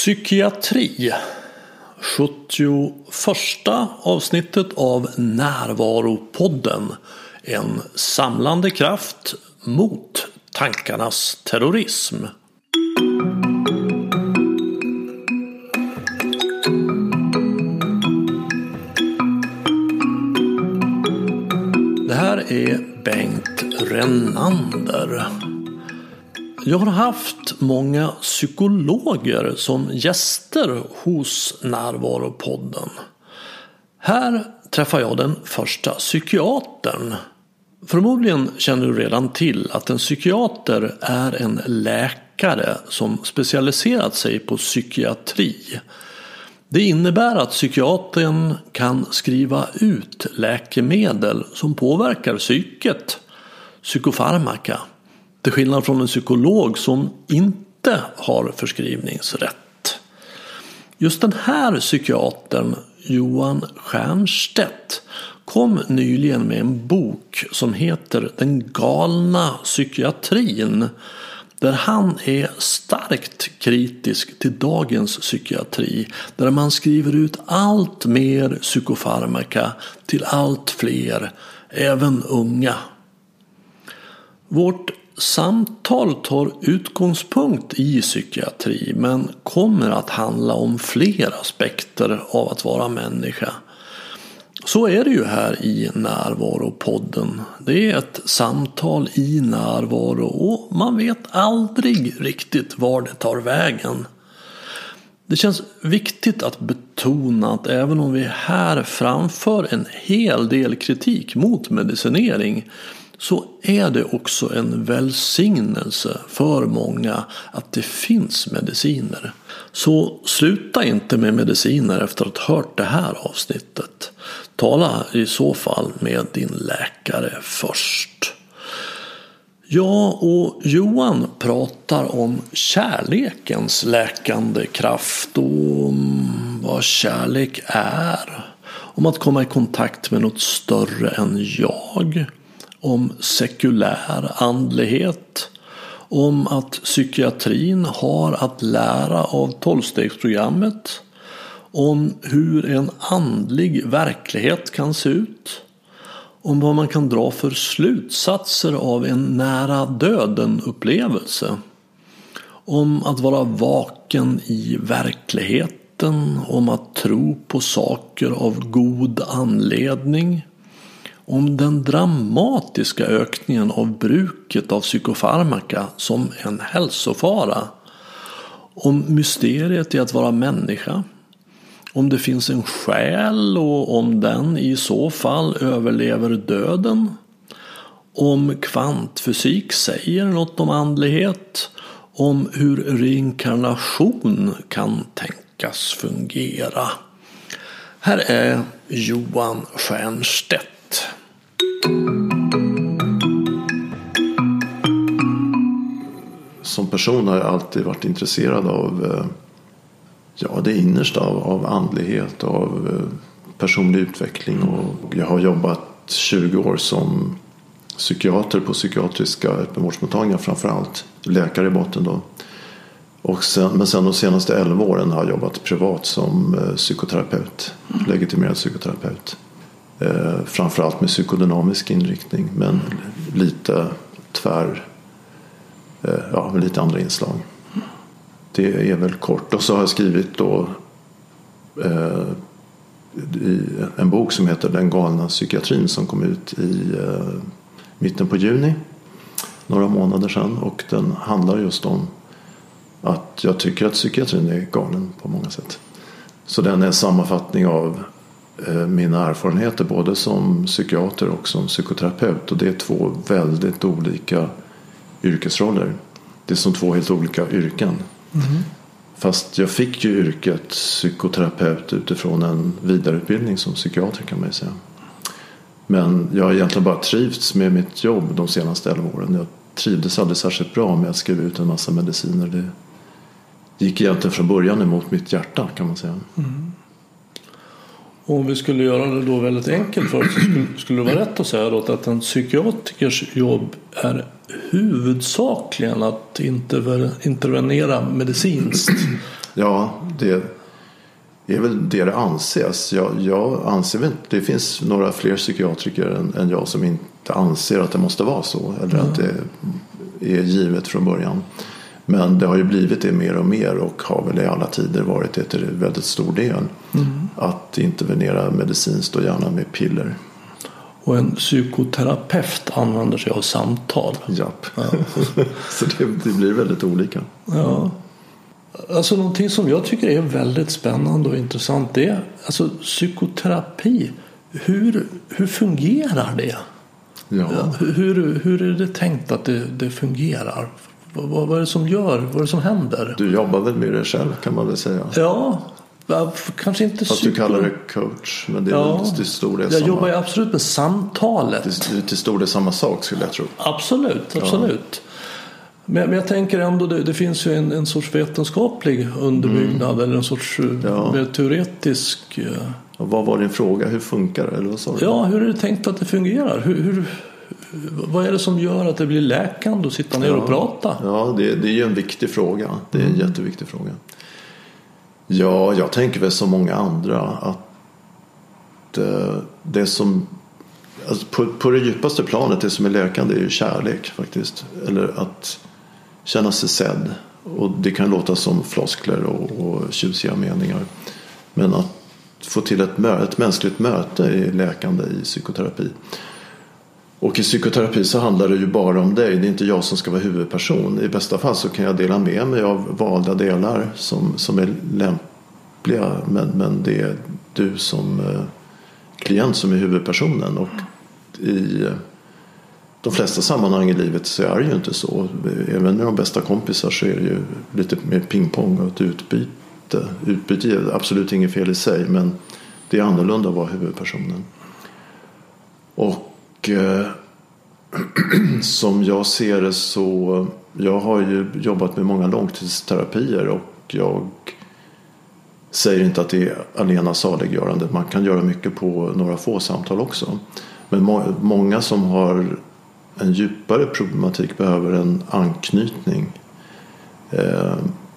Psykiatri 71 avsnittet av Närvaropodden En samlande kraft mot tankarnas terrorism. Det här är Bengt Renander. Jag har haft många psykologer som gäster hos Närvaropodden. Här träffar jag den första psykiatern. Förmodligen känner du redan till att en psykiater är en läkare som specialiserat sig på psykiatri. Det innebär att psykiatern kan skriva ut läkemedel som påverkar psyket, psykofarmaka till skillnad från en psykolog som inte har förskrivningsrätt. Just den här psykiatern, Johan Stiernstedt, kom nyligen med en bok som heter Den galna psykiatrin. Där han är starkt kritisk till dagens psykiatri. Där man skriver ut allt mer psykofarmaka till allt fler, även unga. Vårt samtal tar utgångspunkt i psykiatri men kommer att handla om fler aspekter av att vara människa. Så är det ju här i Närvaropodden. Det är ett samtal i närvaro och man vet aldrig riktigt var det tar vägen. Det känns viktigt att betona att även om vi här framför en hel del kritik mot medicinering så är det också en välsignelse för många att det finns mediciner. Så sluta inte med mediciner efter att ha hört det här avsnittet. Tala i så fall med din läkare först. Jag och Johan pratar om kärlekens läkande kraft och om vad kärlek är. Om att komma i kontakt med något större än jag om sekulär andlighet, om att psykiatrin har att lära av tolvstegsprogrammet, om hur en andlig verklighet kan se ut, om vad man kan dra för slutsatser av en nära döden upplevelse, om att vara vaken i verkligheten, om att tro på saker av god anledning, om den dramatiska ökningen av bruket av psykofarmaka som en hälsofara. Om mysteriet i att vara människa. Om det finns en själ och om den i så fall överlever döden. Om kvantfysik säger något om andlighet. Om hur reinkarnation kan tänkas fungera. Här är Johan Stiernstedt. Som person har jag alltid varit intresserad av eh, ja, det innersta av, av andlighet, av eh, personlig utveckling. Och jag har jobbat 20 år som psykiater på psykiatriska öppenvårdsmottagningar framför allt. Läkare i botten då. Och sen, men sen de senaste 11 åren har jag jobbat privat som eh, psykoterapeut. Legitimerad psykoterapeut. Eh, framförallt med psykodynamisk inriktning men lite tvär, eh, ja, med lite andra inslag. Det är väl kort. Och så har jag skrivit då eh, i en bok som heter Den galna psykiatrin som kom ut i eh, mitten på juni. Några månader sedan. Och den handlar just om att jag tycker att psykiatrin är galen på många sätt. Så den är en sammanfattning av mina erfarenheter både som psykiater och som psykoterapeut. Och det är två väldigt olika yrkesroller. Det är som två helt olika yrken. Mm. Fast jag fick ju yrket psykoterapeut utifrån en vidareutbildning som psykiater kan man ju säga. Men jag har egentligen bara trivts med mitt jobb de senaste 11 åren. Jag trivdes aldrig särskilt bra med att skriva ut en massa mediciner. Det gick egentligen från början emot mitt hjärta kan man säga. Mm. Om vi skulle göra det då väldigt enkelt för oss skulle, skulle det vara rätt att säga då att en psykiatrikers jobb är huvudsakligen att intervenera medicinskt Ja, det är väl det det anses. Jag, jag anser väl det finns några fler psykiatriker än, än jag som inte anser att det måste vara så. Eller att det är givet från början. Men det har ju blivit det mer och mer och har väl i alla tider varit det till väldigt stor del. Att intervenera medicinskt och gärna med piller. Och en psykoterapeut använder sig av samtal. Japp. så det, det blir väldigt olika. Ja. Alltså någonting som jag tycker är väldigt spännande och intressant det är alltså psykoterapi. Hur, hur fungerar det? Ja. Hur, hur är det tänkt att det, det fungerar? Vad, vad, vad är det som gör? Vad är det som händer? Du jobbar väl med det själv kan man väl säga. Ja, kanske inte Fast du psyko- kallar det coach. Men det är Ja. till stor del Jag samma. jobbar ju absolut med samtalet. Det är till stor del samma sak skulle jag tro. Absolut, absolut. Men, men jag tänker ändå, det, det finns ju en, en sorts vetenskaplig underbyggnad eller en sorts eh, Mm. Ja. mer teoretisk. eh, Och vad var din fråga? Hur funkar det? Eller vad sa du? Ja, hur är det tänkt att det fungerar? Hur, hur, vad är det som gör att det blir läkande att sitta ner och prata? Ja, det, det är ju en viktig fråga. Det är en Mm. jätteviktig fråga. Ja, jag tänker väl som många andra att eh, det som alltså på, på det djupaste planet, det som är läkande är ju kärlek faktiskt. Eller att känna sig sedd. Och det kan låta som floskler och, och tjusiga meningar. Men att få till ett, mö, ett mänskligt möte är läkande i psykoterapi. Och i psykoterapi så handlar det ju bara om dig. Det är inte jag som ska vara huvudperson. I bästa fall så kan jag dela med mig av valda delar som, som är lämpliga. Men, men det är du som eh, klient som är huvudpersonen. Och i eh, de flesta sammanhang i livet så är det ju inte så. Även med de bästa kompisar så är det ju lite mer pingpong och ett utbyte. Utbyte är absolut inget fel i sig men det är annorlunda att vara huvudpersonen. Och eh, som jag ser det så jag har ju jobbat med många långtidsterapier och jag säger inte att det är alena saliggörande. Man kan göra mycket på några få samtal också. Men må- många som har en djupare problematik behöver en anknytning. Eh,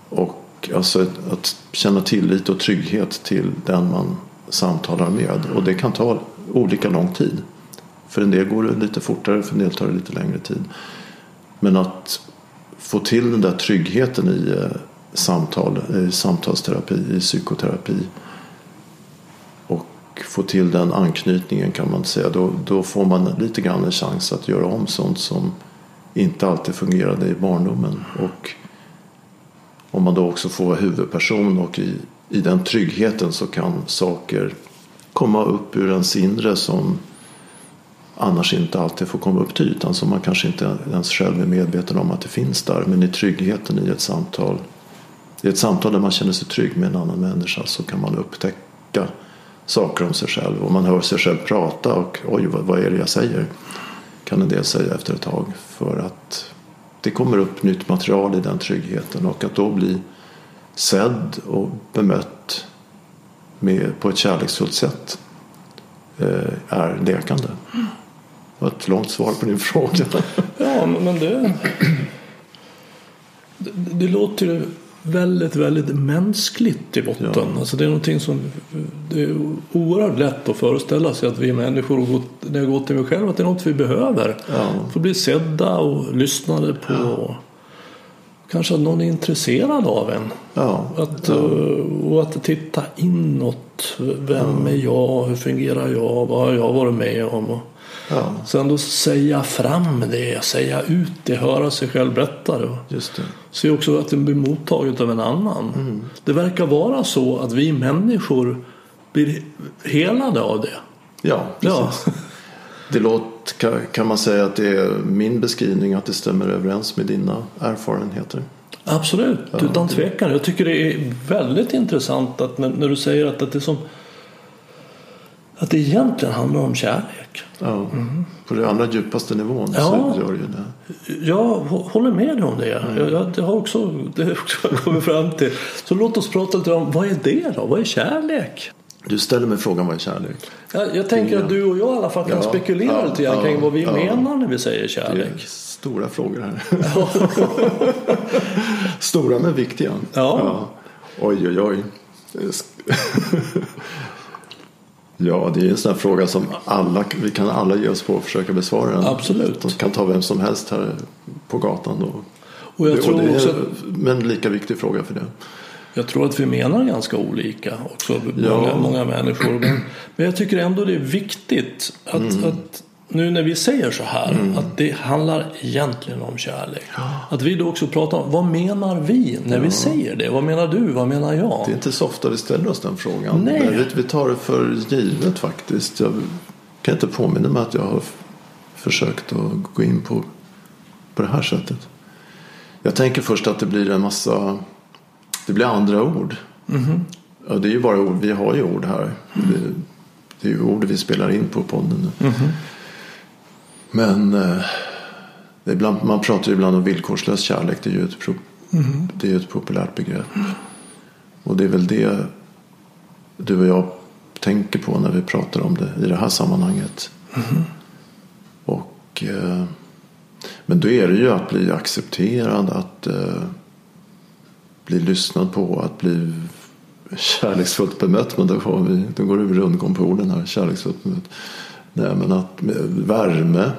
och alltså ett, att känna tillit och trygghet till den man samtalar med. Och det kan ta olika lång tid. För en del går det lite fortare, för en del tar det lite längre tid. Men att få till den där tryggheten i eh, samtal, i samtalsterapi, i psykoterapi och få till den anknytningen kan man säga. Då, då får man lite grann en chans att göra om sånt som inte alltid fungerade i barndomen. Och om man då också får vara huvudperson och i, i den tryggheten så kan saker komma upp ur ens inre som annars inte alltid får komma upp till ytan. Som man kanske inte ens själv är medveten om att det finns där. Men i tryggheten i ett samtal i ett samtal där man känner sig trygg med en annan människa så kan man upptäcka saker om sig själv. Och man hör sig själv prata och oj, vad, vad är det jag säger? Kan en del säga efter ett tag. För att det kommer upp nytt material i den tryggheten. Och att då bli sedd och bemött med, på ett kärleksfullt sätt eh, är läkande. Det var ett långt svar på din fråga. Ja, men det, det, det låter väldigt, väldigt mänskligt i botten. Ja. Alltså det är någonting som det är oerhört lätt att föreställa sig att vi människor, och gått- när jag går till mig själv, att det är något vi behöver. Ja. Få bli sedda och lyssnade på. Kanske att någon är intresserad av en. Ja, Att, eh, Och att titta inåt. Vem är jag? Hur fungerar jag? Vad har jag varit med om? Ja, Sen då säga fram det, säga ut det, höra sig själv berätta det. just det. Se också att det blir mottaget av en annan. Det verkar vara så att vi människor blir helade av det. Ja, Ja, precis. Det låter, kan, man säga att det är min beskrivning att det stämmer överens med dina erfarenheter? absolut, utan tvekan. Jag tycker det är väldigt intressant att när, när du säger att, att det är som att det egentligen handlar om kärlek. Ja, På den allra djupaste nivån Ja. så gör det ju det. Jag hå- håller med dig om det. Jag, jag, det har också, det har också kommit fram till. Så låt oss prata lite om vad är det då? Vad är kärlek? Du ställer mig frågan vad är kärlek? Jag, jag tänker att du och jag i alla fall kan Ja, spekulera ja, lite grann ja, kring vad vi ja. menar när vi säger Det är kärlek. stora frågor här. stora men viktiga. Ja. Oj, oj, oj. Ja, det är en sån här fråga som alla, vi kan alla ge oss på att försöka besvara den. Absolut. De kan ta vem som helst här på gatan. Då. Och jag tror det är, också Men lika viktig fråga för det. Jag tror att vi menar ganska olika också, Ja. många, många människor. Men, men jag tycker ändå det är viktigt att, Mm. att nu när vi säger så här, att det handlar egentligen om kärlek. Att vi då också pratar om, vad menar vi när vi säger det? Vad menar du? Vad menar jag? Det är inte så ofta vi ställer oss den frågan. Nej. Vi, tar det för givet faktiskt. Jag kan inte påminna mig att jag har försökt att gå in på, på det här sättet. Jag tänker först att det blir en massa, det blir andra ord. Ja, det är ju bara ord, vi har ju ord här. Det, det är ju ord vi spelar in på podden nu. Men eh, ibland, man pratar ju ibland om villkorslös kärlek. Det är ju ett, pro, det är ett populärt begrepp. Och det är väl det du och jag tänker på när vi pratar om det i det här sammanhanget. Och, eh, men då är det ju att bli accepterad, att eh, bli lyssnad på, att bli kärleksfullt bemött. Men då, vi, då går det rundgång på orden här, kärleksfullt bemött. Nej, men att värme,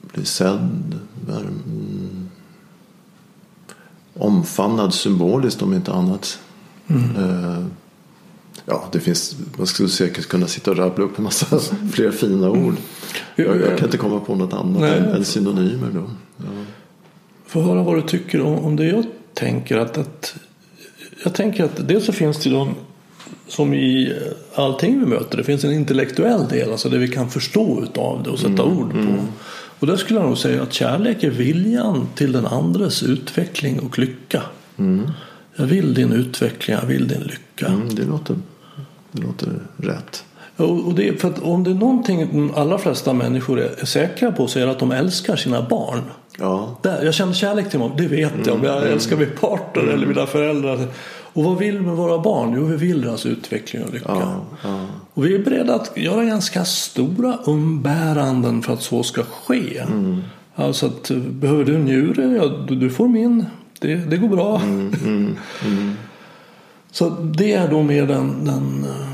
bli sedd, värme, mm, omfamnad symboliskt om inte annat. Eh, ja, det finns, man skulle säkert kunna sitta och rabbla upp en massa fler fina ord. Jag, jag kan inte komma på något annat Nej. än, än synonymer då. Ja. Få höra vad du tycker om, om det jag tänker. Att, att, jag tänker att dels så finns det de som i allting vi möter. Det finns en intellektuell del, alltså det vi kan förstå utav det och sätta ord på. Och där skulle jag nog säga att kärlek är viljan till den andres utveckling och lycka. Jag vill din utveckling, jag vill din lycka. Mm, det, låter, det låter rätt. Och det, för om det är någonting de allra flesta människor är, är säkra på så är det att de älskar sina barn. Ja, Där, jag känner kärlek till dem, det vet jag. Om jag älskar min partner eller mina föräldrar. Och vad vill vi med våra barn? Jo, vi vill deras utveckling och lycka. ja, ja. Och vi är beredda att göra ganska stora umbäranden för att så ska ske. Alltså att eh, behöver du en njure, ja du, du får min. Det, det går bra. Så det är då mer den, den eh,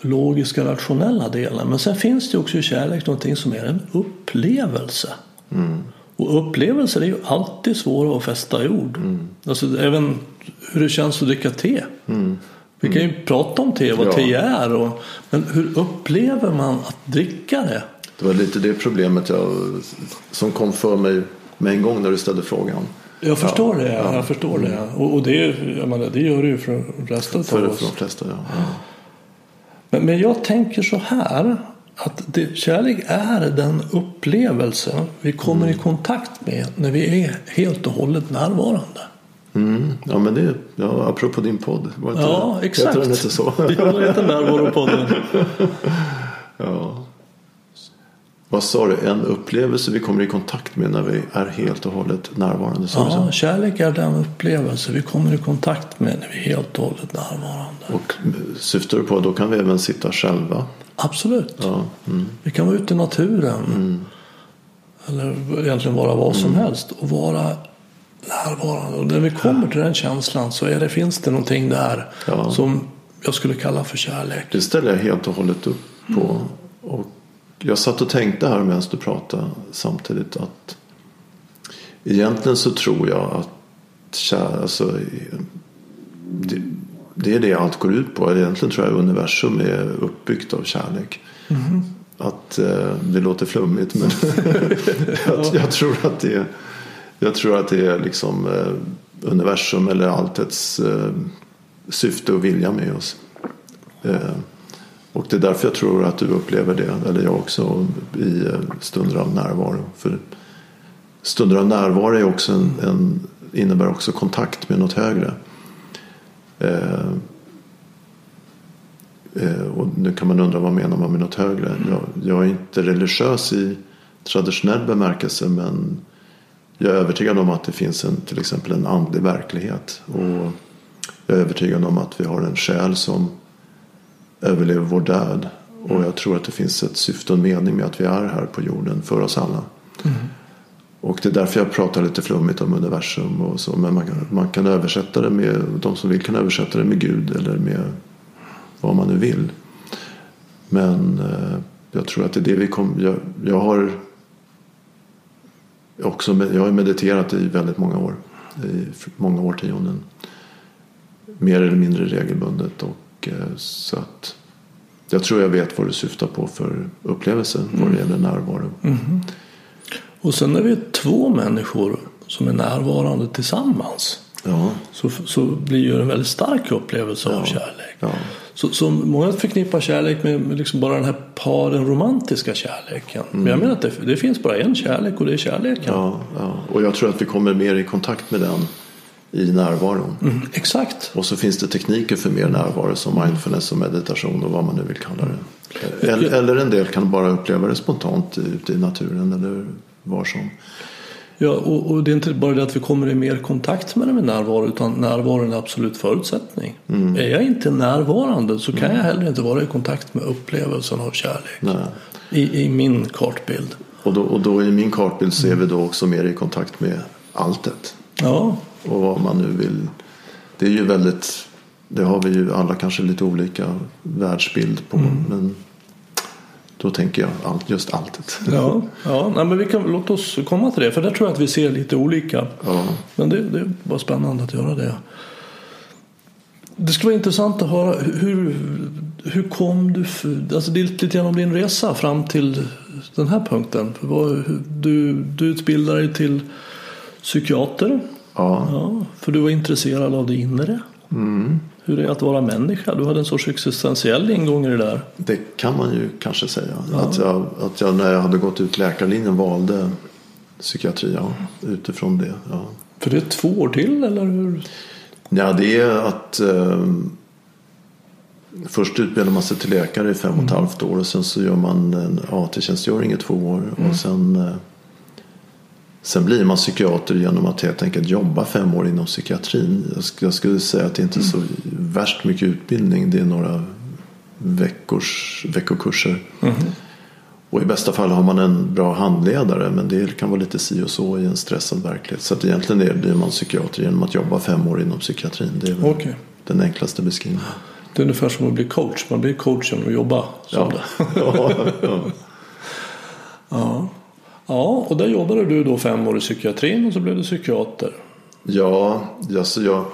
logiska rationella delen. Men sen finns det också i kärlek någonting som är en upplevelse. Och upplevelser är ju alltid svåra att fästa i ord. Alltså även hur det känns att dricka te. Vi kan ju prata om te, vad Ja. te är. Och, men hur upplever man att dricka det? Det var lite det problemet jag, som kom för mig med en gång när du ställde frågan. Jag förstår det. ja. Jag förstår det. Och, och det, jag menar, det gör det ju för resten För, av för oss. de flesta, ja. ja. Men, men jag tänker så här. Att det, kärlek är den upplevelse vi kommer i kontakt med när vi är helt och hållet närvarande. Mm. Ja, men det, ja, apropå din podd. Var inte, Ja, exakt. Heter den inte så? Jag heter Närvaropodden. ja. Vad sa du? En upplevelse vi kommer i kontakt med när vi är helt och hållet närvarande. Ja, så? kärlek är den upplevelse vi kommer i kontakt med när vi är helt och hållet närvarande. Och syftar du på att då kan vi även sitta själva? Absolut. Ja. Mm. Vi kan vara ute i naturen. Eller egentligen vara vad som helst. Och vara närvarande. Och när vi kommer till den känslan så är det, finns det någonting där Ja. som jag skulle kalla för kärlek. Det ställer jag helt och hållet upp på. Och jag satt och tänkte här medan du pratade samtidigt att egentligen så tror jag att kär, alltså, det, det är det allt går ut på. Egentligen tror jag universum är uppbyggt av kärlek. Att eh, det låter flummigt men jag, jag tror att det är, jag tror att det är liksom eh, universum eller alltets eh, syfte och vilja med oss. Och det är därför jag tror att du upplever det, eller jag också, i eh, stunder av närvaro. För stunder av närvaro är också en, en, innebär också kontakt med något högre. Eh, eh, och nu kan man undra vad menar man med något högre? Jag, jag är inte religiös i traditionell bemärkelse men jag är övertygad om att det finns en, till exempel en andlig verklighet. Och jag är övertygad om att vi har en själ som överlever vår död. Och jag tror att det finns ett syfte och en mening med att vi är här på jorden för oss alla. Och det är därför jag pratar lite flummigt om universum och så. Men man kan, man kan översätta det med, de som vill kan översätta det med Gud eller med vad man nu vill. Men eh, jag tror att det är det vi kommer, jag, jag har också, jag har mediterat i väldigt många år. I många årtionden. Mer eller mindre regelbundet. Och, eh, så att jag tror jag vet vad du syftar på för upplevelse mm. vad det gäller närvaro. Mm. Och sen när vi är två människor som är närvarande tillsammans. Ja. Så, så blir det en väldigt stark upplevelse ja. av kärlek. Ja. Så, så många förknippar kärlek med liksom bara den här par, den romantiska kärleken. Mm. Men jag menar att det, det, finns bara en kärlek och det är kärleken. Ja, och jag tror att vi kommer mer i kontakt med den i närvaron. Mm, exakt. Och så finns det tekniker för mer närvaro som mindfulness och meditation och vad man nu vill kalla det. Eller, eller en del kan bara uppleva det spontant ute i naturen eller var som. Ja, och, och, det är inte bara det att vi kommer i mer kontakt med det med närvaro utan närvaro är en absolut förutsättning. Mm. Är jag inte närvarande så kan mm. jag heller inte vara i kontakt med upplevelsen av kärlek. I, I, min kartbild. Och då, och då i min kartbild ser vi då också mer i kontakt med alltet. Ja. Och vad man nu vill. Det är ju väldigt, det har vi ju alla kanske lite olika världsbild på. Mm. Men då tänker jag allt, just alltet. Ja, ja nej, men vi kan låta oss komma till det. För där tror jag att vi ser lite olika. Ja. Men det, det var spännande att göra det. Det skulle vara intressant att höra hur, hur kom du, alltså lite grann om din resa fram till den här punkten. Du, du utbildade dig till psykiater. Ja. ja. För du var intresserad av det inre. Mm. Hur är det att vara människa? Du hade en sorts existentiell ingång i det där. Det kan man ju kanske säga. Ja. Att, jag, att jag när jag hade gått ut läkarlinjen valde psykiatri ja, utifrån det. Ja. För det är två år till eller hur? Ja, det är att eh, först utbildar man sig till läkare i fem och ett mm. halvt år och sen så gör man en AT-tjänstgöring i två år mm. och sen eh, Sen blir man psykiater genom att helt enkelt jobba fem år inom psykiatrin. Jag skulle säga att det inte är så värst mycket utbildning. Det är några veckors, veckokurser. Mm. Och i bästa fall har man en bra handledare men det kan vara lite si och så i en stressad verklighet. Så att egentligen är, blir man psykiater genom att jobba fem år inom psykiatrin. Det är väl okay. den enklaste beskrivningen. Det är ungefär som att bli coach. Man blir coach genom att jobba som ja. det. ja, ja. ja. Ja, och där jobbade du då fem år i psykiatrin och så blev du psykiater. Ja, alltså jag,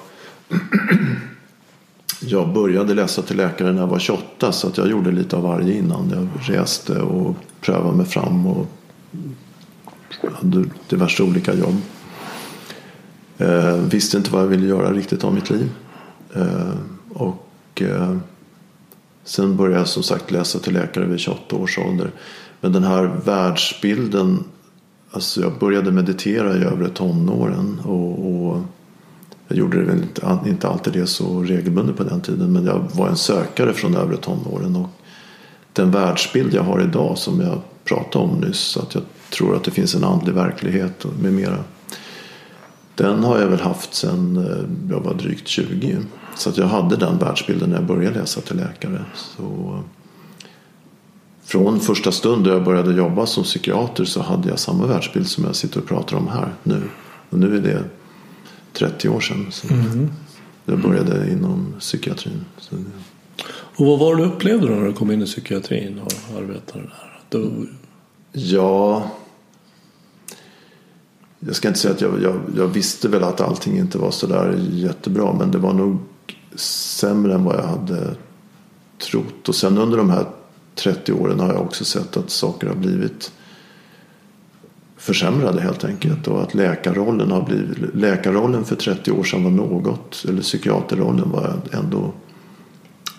jag började läsa till läkare när jag var 28 så att jag gjorde lite av varje innan. Jag reste och prövade mig fram och hade diverse olika jobb. Eh, visste inte vad jag ville göra riktigt av mitt liv. Eh, och eh, sen började jag som sagt läsa till läkare vid 28 års ålder. Men den här världsbilden. Alltså jag började meditera i övre tonåren. Och, och jag gjorde det väl inte, inte alltid det så regelbundet på den tiden. Men jag var en sökare från övre tonåren. Och den världsbild jag har idag som jag pratade om nyss. Att jag tror att det finns en andlig verklighet med mera. Den har jag väl haft sedan eh, jag var drygt 20. Så att jag hade den världsbilden när jag började läsa till läkare. Så från första stund då jag började jobba som psykiater så hade jag samma världsbild som jag sitter och pratar om här nu. Och nu är det 30 år sedan. Så mm. Jag började inom psykiatrin. Och vad var det du upplevde då när du kom in i psykiatrin och arbetade där? Du... Ja, jag ska inte säga att jag, jag, jag, visste väl att allting inte var så där jättebra. Men det var nog sämre än vad jag hade trott. Och sen under de här 30 åren har jag också sett att saker har blivit försämrade helt enkelt. Och att läkarrollen har blivit, läkarrollen för 30 år sedan var något, eller psykiaterrollen var ändå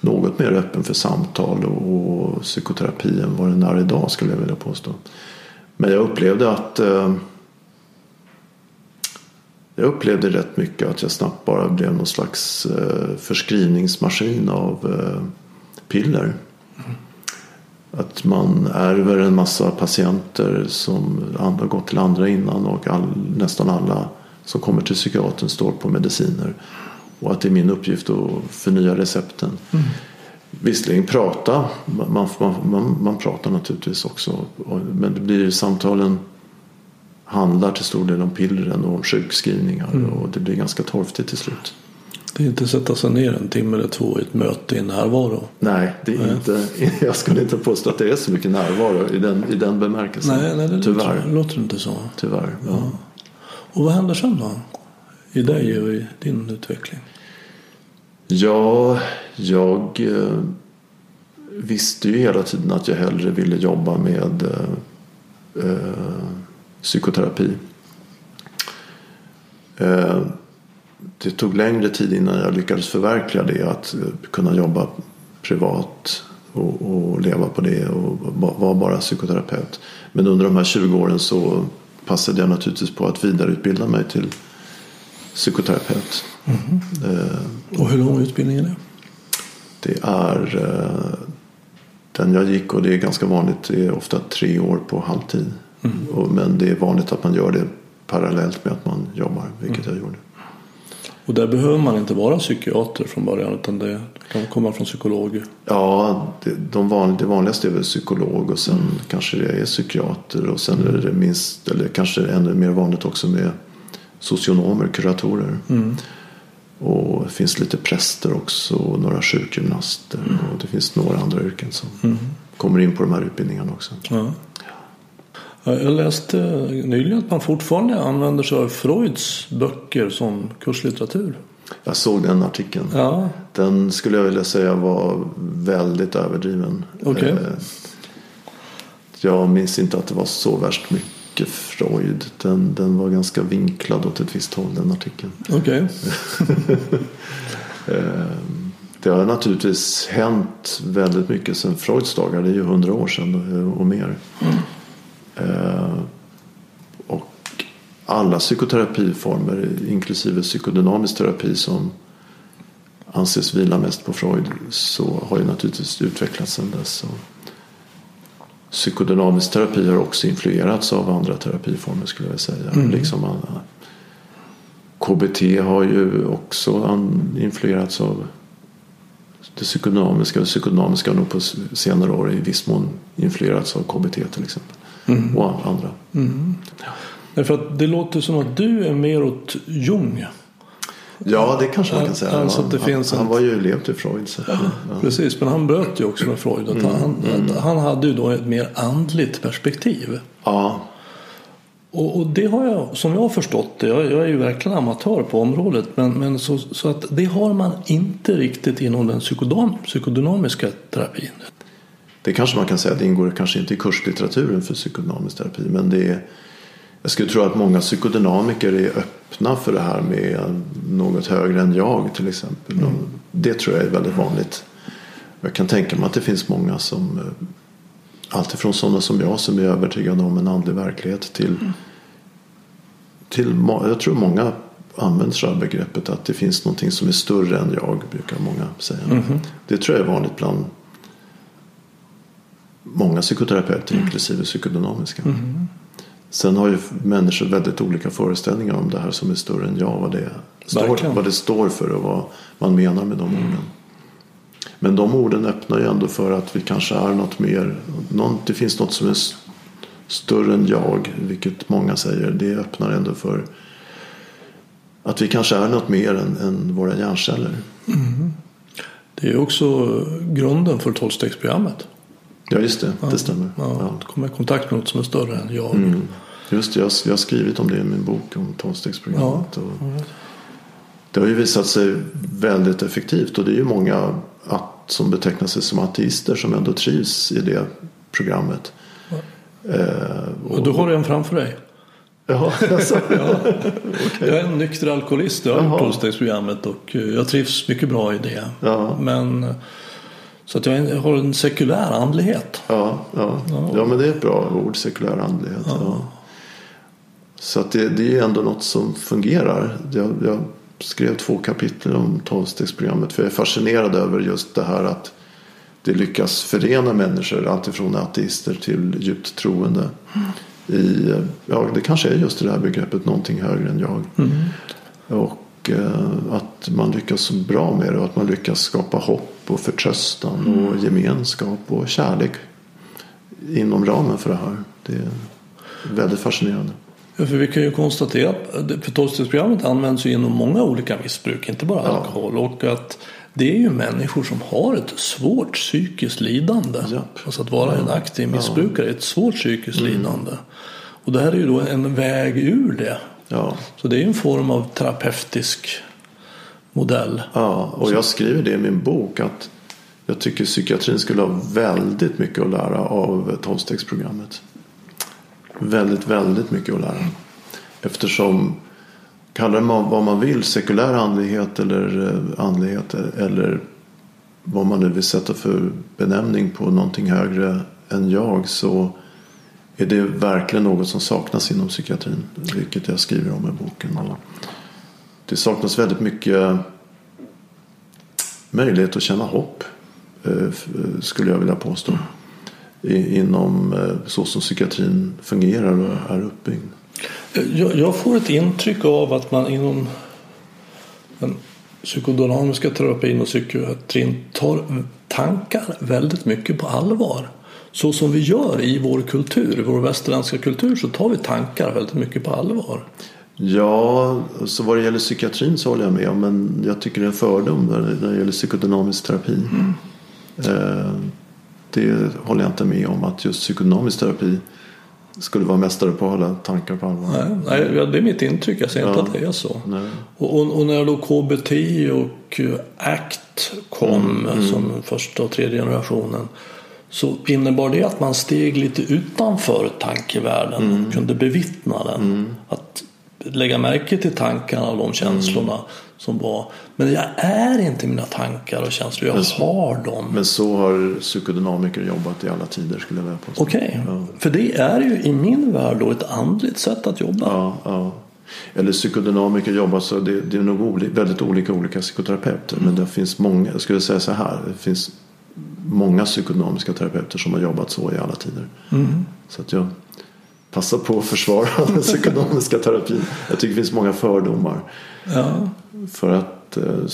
något mer öppen för samtal och, och psykoterapi än vad den är idag skulle jag vilja påstå. Men jag upplevde att eh, jag upplevde rätt mycket att jag snabbt bara blev någon slags eh, förskrivningsmaskin av eh, piller. Mm. Att man ärver en massa patienter som har gått till andra innan och all, nästan alla som kommer till psykiatern står på mediciner. Och att det är min uppgift att förnya recepten. Mm. Visserligen prata, man, man, man, man pratar naturligtvis också. Men det blir samtalen handlar till stor del om pillren och om sjukskrivningar Mm. och det blir ganska torftigt till slut. Det är inte sätta sig ner en timme eller två i ett möte i närvaro. Nej, det är inte, jag skulle inte påstå att det är så mycket närvaro i den, i den bemärkelsen. Nej, nej det Tyvärr. låter, låter inte så. Tyvärr. Ja. Och vad händer sen då? I dig och i din utveckling? Ja, jag eh, visste ju hela tiden att jag hellre ville jobba med eh, eh, psykoterapi. Det tog längre tid innan jag lyckades förverkliga det. Att eh, kunna jobba privat och, och leva på det och va- vara bara psykoterapeut. Men under de här 20 åren så passade jag naturligtvis på att vidareutbilda mig till psykoterapeut. Eh, Och hur lång utbildning är det? är eh, den jag gick och det är ganska vanligt. Det är ofta tre år på halvtid. Och, men det är vanligt att man gör det parallellt med att man jobbar, vilket jag gjorde. Och där behöver man inte vara psykiater från början utan det kan komma från psykolog. Ja, det, de van, det vanligaste är väl psykolog och sen kanske det är psykiater och sen är det minst, eller kanske ännu mer vanligt också med socionomer, kuratorer. Och det finns lite präster också och några sjukgymnaster och det finns några andra yrken som kommer in på de här utbildningarna också. Ja. Ja, Jag läste nyligen att man fortfarande använder sig av Freuds böcker som kurslitteratur. Jag såg den artikeln. Ja, Den skulle jag vilja säga var väldigt överdriven. Okej. Eh, Jag minns inte att det var så värst mycket Freud. Den, den var ganska vinklad åt ett visst håll den artikeln. okej. Eh, Det har naturligtvis hänt väldigt mycket sedan Freuds dagar. Det är ju hundra år sedan och mer. Eh, Och alla psykoterapiformer, inklusive psykodynamisk terapi som anses vila mest på Freud, så har ju naturligtvis utvecklats sedan dess. Psykodynamisk terapi har också influerats av andra terapiformer skulle jag säga. Liksom alla- KBT har ju också influerats av det psykodynamiska. Det psykodynamiska har nog på senare år i viss mån influerats av KBT till exempel. Och an- andra. Därför att det låter som att du är mer åt Jung. Ja, det kanske man kan Ja, säga. alltså att det han, finns han, en- han var ju elev till Freud. Så. Ja. Precis, men han bröt ju också med Freud. Att han, att han hade ju då ett mer andligt perspektiv. Ja, Och, och det har jag, som jag har förstått det, jag, jag är ju verkligen amatör på området, men, men så, så att det har man inte riktigt inom den psykodynamiska terapin. Det kanske man kan säga. Det ingår kanske inte i kurslitteraturen för psykodynamisk terapi. Men det är, jag skulle tro att många psykodynamiker är öppna för det här med något högre än jag till exempel. Och Det tror jag är väldigt vanligt. Jag kan tänka mig att det finns många som Alltifrån sådana som jag som är övertygade om en andlig verklighet till, till må- Jag tror många använder sig av begreppet att det finns någonting som är större än jag brukar många säga. Det tror jag är vanligt bland många psykoterapeuter inklusive psykodynamiska. Sen har ju människor väldigt olika föreställningar om det här som är större än jag. Vad det, står, vad det står för och vad man menar med de orden. Men de orden öppnar ju ändå för att vi kanske är något mer. Någon, det finns något som är större än jag, vilket många säger. Det öppnar ändå för att vi kanske är något mer än, än våra hjärnceller. Det är också grunden för tolvstegsprogrammet. Ja, just det. Det stämmer. Ja, Ja. Att komma i kontakt med något som är större än jag. Mm. Just det, jag, jag har skrivit om det i min bok om tolvstegsprogrammet. Och det har ju visat sig väldigt effektivt och det är ju många att, som betecknar sig som ateister som ändå trivs i det programmet. Eh, Och du har en framför dig. Ja, alltså, Jag är en nykter alkoholist. Jag har gjort Jaha. tolvstegsprogrammet och eh, jag trivs mycket bra i det. Ja. Men, så att jag har en sekulär andlighet. ja, ja. ja, men det är ett bra ord, sekulär andlighet. Ja. Så att det, det är ändå något som fungerar. Jag, jag skrev två kapitel om tolvstegsprogrammet för jag är fascinerad över just det här att det lyckas förena människor alltifrån ateister till djupt troende. I, ja, det kanske är just det här begreppet någonting högre än jag. Och eh, att man lyckas så bra med det och att man lyckas skapa hopp och förtröstan och gemenskap och kärlek inom ramen för det här. Det är väldigt fascinerande. Ja, för vi kan ju konstatera att tolvstegsprogrammet används ju inom många olika missbruk, inte bara Ja. alkohol. Och att det är ju människor som har ett svårt psykiskt lidande. Japp. Alltså att vara en aktiv missbrukare är ett svårt psykiskt lidande. Och det här är ju då en väg ur det. Ja. Så det är ju en form av terapeutisk modell. Ja, och jag skriver det i min bok att jag tycker psykiatrin skulle ha väldigt mycket att lära av tolvstegsprogrammet. Väldigt, väldigt mycket att lära. Eftersom, kalla det vad man vill, sekulär andlighet eller eh, andlighet eller vad man nu vill sätta för benämning på någonting högre än jag så är det verkligen något som saknas inom psykiatrin. Vilket jag skriver om i boken. Det saknas väldigt mycket möjlighet att känna hopp. Eh, eh, skulle jag vilja påstå. Inom eh, så som psykiatrin fungerar och är uppbyggd. Jag, jag får ett intryck av att man inom den psykodynamiska terapin och psykiatrin tar tankar väldigt mycket på allvar. Så som vi gör i vår kultur, i vår västerländska kultur, så tar vi tankar väldigt mycket på allvar. Ja, så vad det gäller psykiatrin så håller jag med om. Men jag tycker det är en fördom när det, gäller psykodynamisk terapi. Eh, Det håller jag inte med om att just psykodynamisk terapi skulle vara mästare på att hålla tankar på allvar. Nej, nej, det är mitt intryck, jag säger Ja. inte att det är så. Och, och, och när då KBT och eh, ACT kom som första och tredje generationen så innebar det att man steg lite utanför tankevärlden och kunde bevittna den. Att lägga märke till tankarna och de känslorna som var. Men jag är inte mina tankar och känslor, jag har dem. Men så har psykodynamiker jobbat i alla tider skulle jag vilja påstå. Okej, för det är ju i min värld då ett andligt sätt att jobba. Ja, ja. Eller psykodynamiker jobbar så det, det är nog oli, väldigt olika olika psykoterapeuter. Men det finns många, jag skulle säga så här. Det finns många psykodynamiska terapeuter som har jobbat så i alla tider. Så att jag passar på att försvara den psykodynamiska terapin. Jag tycker det finns många fördomar. Ja. För att eh,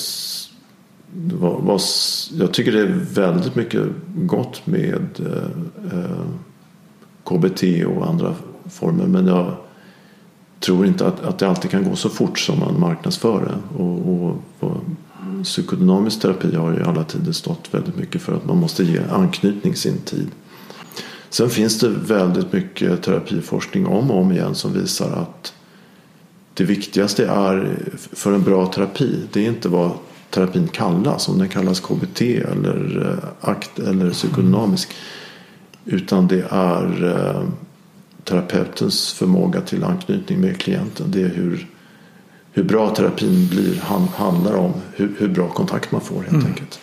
jag tycker det är väldigt mycket gott med eh, eh, KBT och andra former. Men jag tror inte att, att det alltid kan gå så fort som man marknadsför det. Och, och, och psykodynamisk terapi har ju alla tider stått väldigt mycket för att man måste ge anknytning sin tid. Sen finns det väldigt mycket terapiforskning om och om igen som visar att det viktigaste är för en bra terapi det är inte vad terapin kallas. Om den kallas KBT eller eh, akt eller psykodynamisk. Utan det är eh, terapeutens förmåga till anknytning med klienten. Det är hur, hur bra terapin blir han, handlar om hur, hur bra kontakt man får helt enkelt.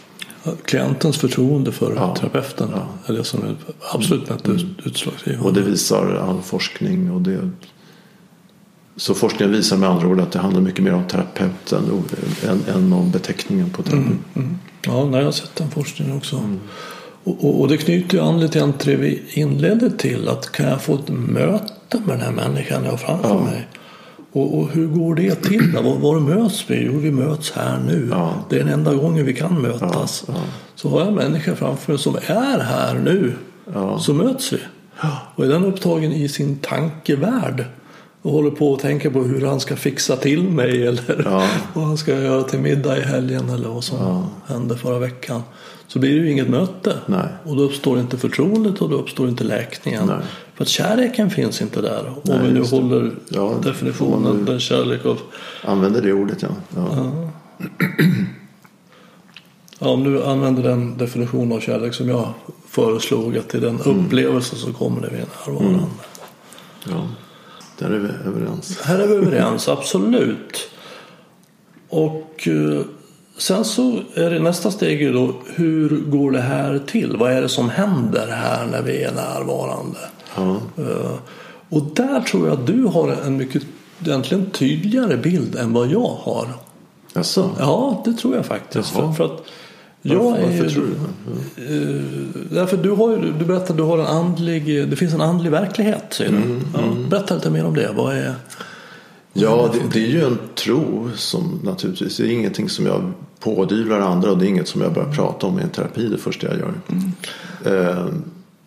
Klientens förtroende för Ja. terapeuten är det som är absolut mest ut- utslagsgivande. Och det visar all forskning. Och det, så forskningen visar med andra ord att det handlar mycket mer om terapeuten än, än om beteckningen på terapeuten. Mm. Ja, nej, jag har sett den forskningen också. Och, och, och det knyter ju an lite grann till det vi inledde till. Att kan jag få ett möte med den här människan jag har framför mig? Och, och hur går det till? Då? Var, var möts vi? Jo, vi möts här nu. Ja. Det är den enda gången vi kan mötas. Ja, ja. Så har jag en människa framför mig som är här nu. Så möts vi. Och är den upptagen i sin tankevärld och håller på att tänka på hur han ska fixa till mig eller vad han ska göra till middag i helgen eller vad som hände förra veckan. Så blir det ju inget möte. Nej. Och då uppstår inte förtroendet och då uppstår inte läkningen. Nej. För att kärleken finns inte där. Om Nej, vi nu det. håller Ja, definitionen, vi- den kärlek av Använder det ordet ja. ja. Ja, om du använder den definition av kärlek som jag föreslog, att i den Mm. upplevelse så kommer det vid närvarande. ja. Där är vi överens. Här är vi överens, absolut. Och eh, sen så är det nästa steg ju då, hur går det här till? Vad är det som händer här när vi är närvarande? Eh, Och där tror jag att du har en mycket egentligen tydligare bild än vad jag har. Jaså? Ja, det tror jag faktiskt. Jaha. för att jag Varför, är varför ju, tror du det? Eh, Därför du, har ju, du berättade att du har en andlig, det finns en andlig verklighet. Säger Mm, du. Ja, berätta lite mer om det. Vad är, Ja, det, det är ju en tro som naturligtvis, det är ingenting som jag pådyvlar andra och det är inget som jag börjar prata om i en terapi det första jag gör. Eh,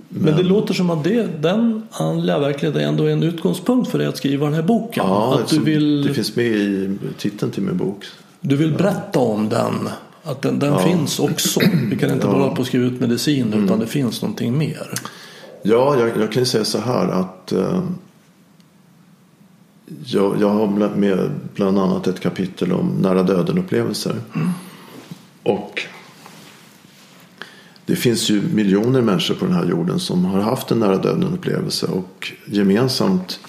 Men, det låter som att det, den andliga verkligheten ändå är en utgångspunkt för dig att skriva den här boken. Ja, att du vill, det finns med i titeln till min bok. du vill berätta om den. Att den, den finns också. Vi kan inte bara på att skriva ut medicin utan det finns någonting mer. Ja, jag, jag kan ju säga så här att eh, jag, jag har med bland annat ett kapitel om nära döden-upplevelser. Och det finns ju miljoner människor på den här jorden som har haft en nära döden-upplevelse. Och gemensamt,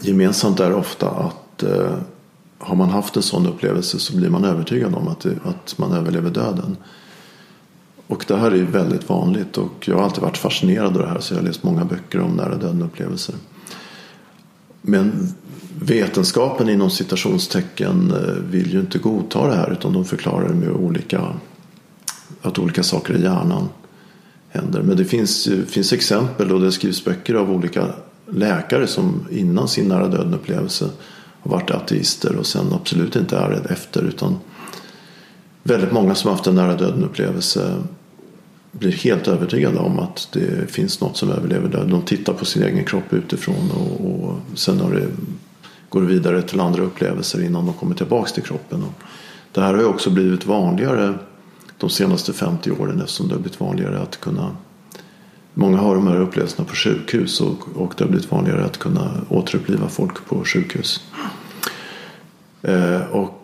gemensamt är ofta att eh, har man haft en sån upplevelse så blir man övertygad om att, det, att man överlever döden. Och det här är ju väldigt vanligt och jag har alltid varit fascinerad av det här så jag har läst många böcker om nära döden upplevelser. Men vetenskapen inom citationstecken eh, vill ju inte godta det här utan de förklarar det med olika, att olika saker i hjärnan händer. Men det finns, eh, finns exempel och det skrivs böcker av olika läkare som innan sin nära döden upplevelse har varit ateister och sen absolut inte är det efter utan väldigt många som haft en nära döden upplevelse blir helt övertygade om att det finns något som överlever döden. De tittar på sin egen kropp utifrån och, och sen har det, går det vidare till andra upplevelser innan de kommer tillbaka till kroppen. Och det här har ju också blivit vanligare de senaste 50 åren eftersom det har blivit vanligare att kunna Många har de här upplevelserna på sjukhus och, och det har blivit vanligare att kunna återuppliva folk på sjukhus. Eh, och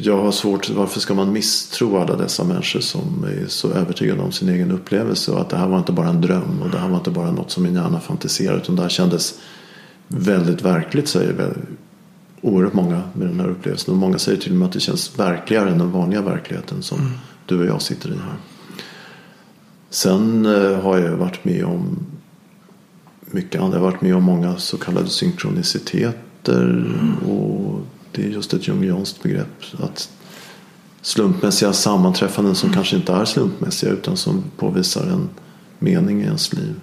jag har svårt, varför ska man misstro alla dessa människor som är så övertygade om sin egen upplevelse och att det här var inte bara en dröm och det här var inte bara något som min hjärna fantiserade utan det här kändes väldigt verkligt säger väl oerhört många med den här upplevelsen och många säger till och med att det känns verkligare än den vanliga verkligheten som du och jag sitter i här. Sen eh, har jag varit med om mycket annat. Jag har varit med om många så kallade synkroniciteter och det är just ett jungianskt begrepp. Att slumpmässiga sammanträffanden som kanske inte är slumpmässiga utan som påvisar en mening i ens liv.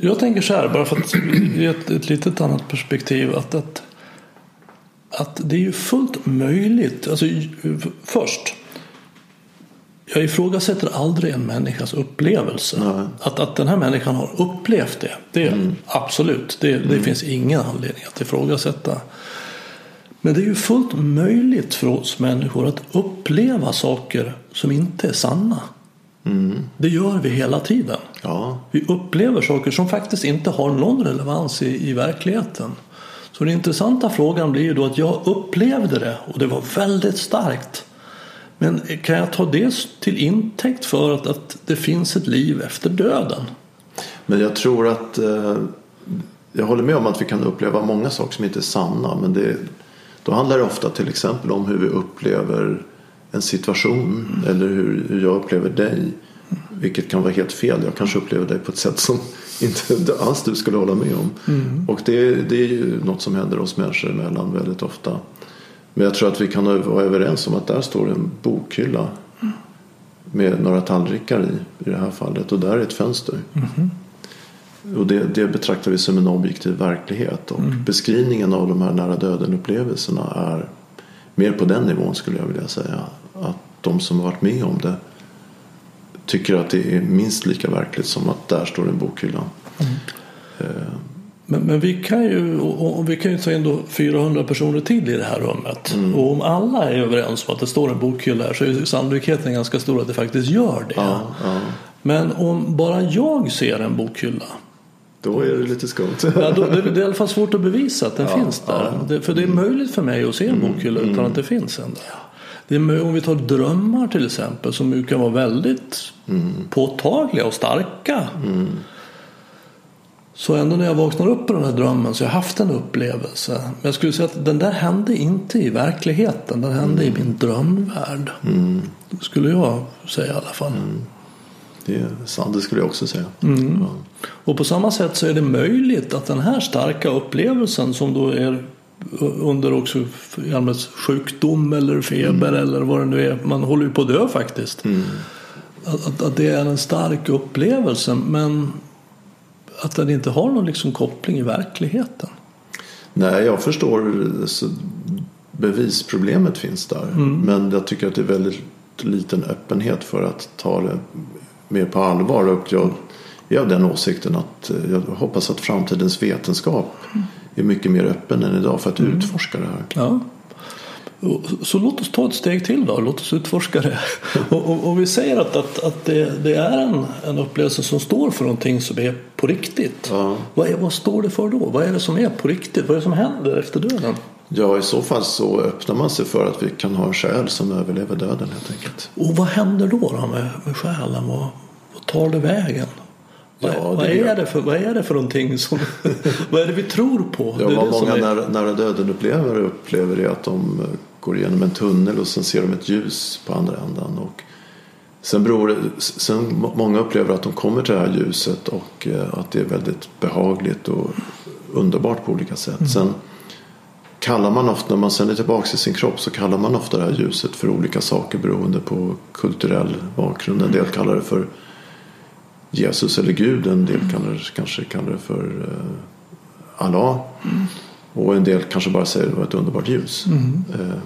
Jag tänker så här, bara för att ge ett, ett litet annat perspektiv. Att, att, att det är ju fullt möjligt. Alltså, först. Jag ifrågasätter aldrig en människas upplevelse. Nej. Att, att den här människan har upplevt det. Det är absolut. Det, det finns ingen anledning att ifrågasätta. Men det är ju fullt möjligt för oss människor att uppleva saker som inte är sanna. Det gör vi hela tiden. Ja, Vi upplever saker som faktiskt inte har någon relevans i, i verkligheten. Så den intressanta frågan blir ju då att jag upplevde det och det var väldigt starkt. Men kan jag ta det till intäkt för att, att det finns ett liv efter döden? men jag tror att eh, jag håller med om att vi kan uppleva många saker som inte är sanna. Men det, då handlar det ofta till exempel om hur vi upplever en situation eller hur, hur jag upplever dig. Vilket kan vara helt fel. Jag kanske upplever dig på ett sätt som inte alls du skulle hålla med om. Och det, det är ju något som händer oss människor emellan väldigt ofta. Men jag tror att vi kan vara överens om att där står en bokhylla med några tallrikar i, i det här fallet. Och där är ett fönster. Och det, det betraktar vi som en objektiv verklighet. Och beskrivningen av de här nära döden upplevelserna är mer på den nivån skulle jag vilja säga. Att de som har varit med om det tycker att det är minst lika verkligt som att där står en bokhylla. Eh, Men, men vi, kan ju, och, och vi kan ju ta in då 400 personer till i det här rummet. Och om alla är överens om att det står en bokhylla här så är sannolikheten ganska stor att det faktiskt gör det. ja, ja, Men om bara jag ser en bokhylla då är det lite skumt. Ja, då, det, det är i alla fall svårt att bevisa att den Ja, finns där. Det, för det är möjligt för mig att se en bokhylla utan att det finns en där. Det är, om vi tar drömmar till exempel som ju kan vara väldigt påtagliga och starka. Så ändå när jag vaknar upp ur den här drömmen så har jag haft en upplevelse. Men jag skulle säga att den där hände inte i verkligheten. Den hände i min drömvärld. Skulle jag säga i alla fall. Det är sant, det skulle jag också säga. Mm. Ja. Och på samma sätt så är det möjligt att den här starka upplevelsen som då är under också i allmänhet sjukdom eller feber eller vad det nu är. Man håller ju på att dö faktiskt. Att, att, att det är en stark upplevelse men att den inte har någon liksom koppling i verkligheten. Nej, jag förstår. Så bevisproblemet finns där. Men jag tycker att det är väldigt liten öppenhet för att ta det mer på allvar. Och jag är av den åsikten att jag hoppas att framtidens vetenskap är mycket mer öppen än idag för att Mm. utforska det här. Ja. Så låt oss ta ett steg till då. Låt oss utforska det. Och, och, och vi säger att, att, att det, det är en, en upplevelse som står för någonting som är på riktigt. Ja. Vad, är, vad står det för då? Vad är det som är på riktigt? Vad är det som händer efter döden? Ja, i så fall så öppnar man sig för att vi kan ha en själ som överlever döden helt enkelt. Och vad händer då, då med, med själen? Vad, vad tar det vägen? Vad, Ja, vad, det är det för, vad är det för någonting som... vad är det vi tror på? Ja, det vad det många är- nära, nära döden-upplevare upplever är att de eh, går igenom en tunnel och sen ser de ett ljus på andra ändan. Och sen, beror sen må- många upplever att de kommer till det här ljuset och eh, att det är väldigt behagligt och underbart på olika sätt. Sen kallar man ofta, när man sen är tillbaka i sin kropp så kallar man ofta det här ljuset för olika saker beroende på kulturell bakgrund. En del kallar det för Jesus eller Gud, en del kallar, kanske kallar det för eh, Allah. Och en del kanske bara säger att det var ett underbart ljus. Eh,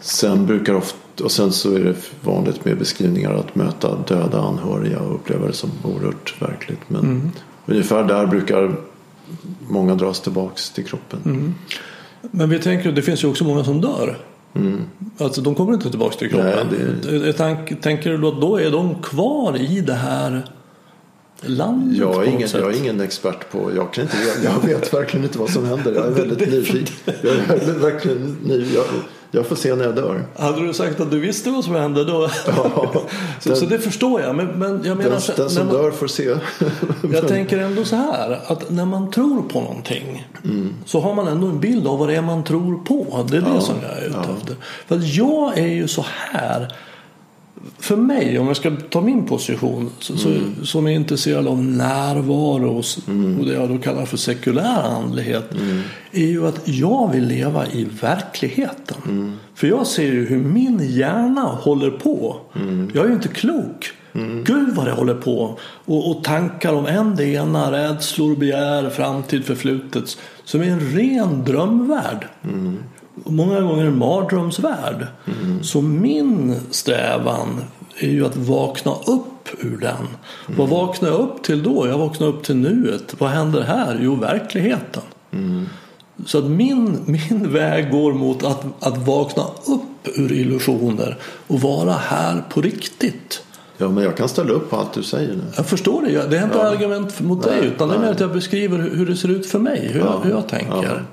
sen brukar ofta, och sen så är det vanligt med beskrivningar att möta döda anhöriga och uppleva det som oerhört verkligt. Men ungefär där brukar många dras tillbaks till kroppen. Men vi tänker, det finns ju också många som dör. Alltså de kommer inte tillbaka till kroppen. Nej, Jag tänk, tänker du att då är de kvar i det här landet Jag är, ingen, jag är ingen expert på, jag kan inte veta, jag vet verkligen inte vad som händer. Jag är väldigt nyfiken. Jag är verkligen ny, jag, jag får se när jag dör. Hade du sagt att du visste vad som hände då? Ja, så, så det förstår jag. Men, men jag menar, Den, så- den som man, dör får se. jag tänker ändå så här. Att när man tror på någonting. Mm. Så har man ändå en bild av vad det är man tror på. Det är det som jag är ute efter. För jag är ju så här. För mig, om jag ska ta min position så, så, som är intresserad av närvaro och, s- och det jag då kallar för sekulär andlighet är ju att jag vill leva i verkligheten. För jag ser ju hur min hjärna håller på. Jag är ju inte klok. Gud vad det håller på. Och, och tankar om en det ena, rädslor, begär, framtid, förflutet. Som är en ren drömvärld. Och många gånger en mardrömsvärld. Så min strävan är ju att vakna upp ur den. Vad vaknar jag upp till då? Jag vaknar upp till nuet. Vad händer här? Jo, verkligheten. Så att min, min väg går mot att, att vakna upp ur illusioner och vara här på riktigt. Ja, men jag kan ställa upp på allt du säger nu. Jag förstår det. Det är inte argument mot Nej, dig utan det är mer nej. att jag beskriver hur det ser ut för mig. Hur, jag, hur jag tänker.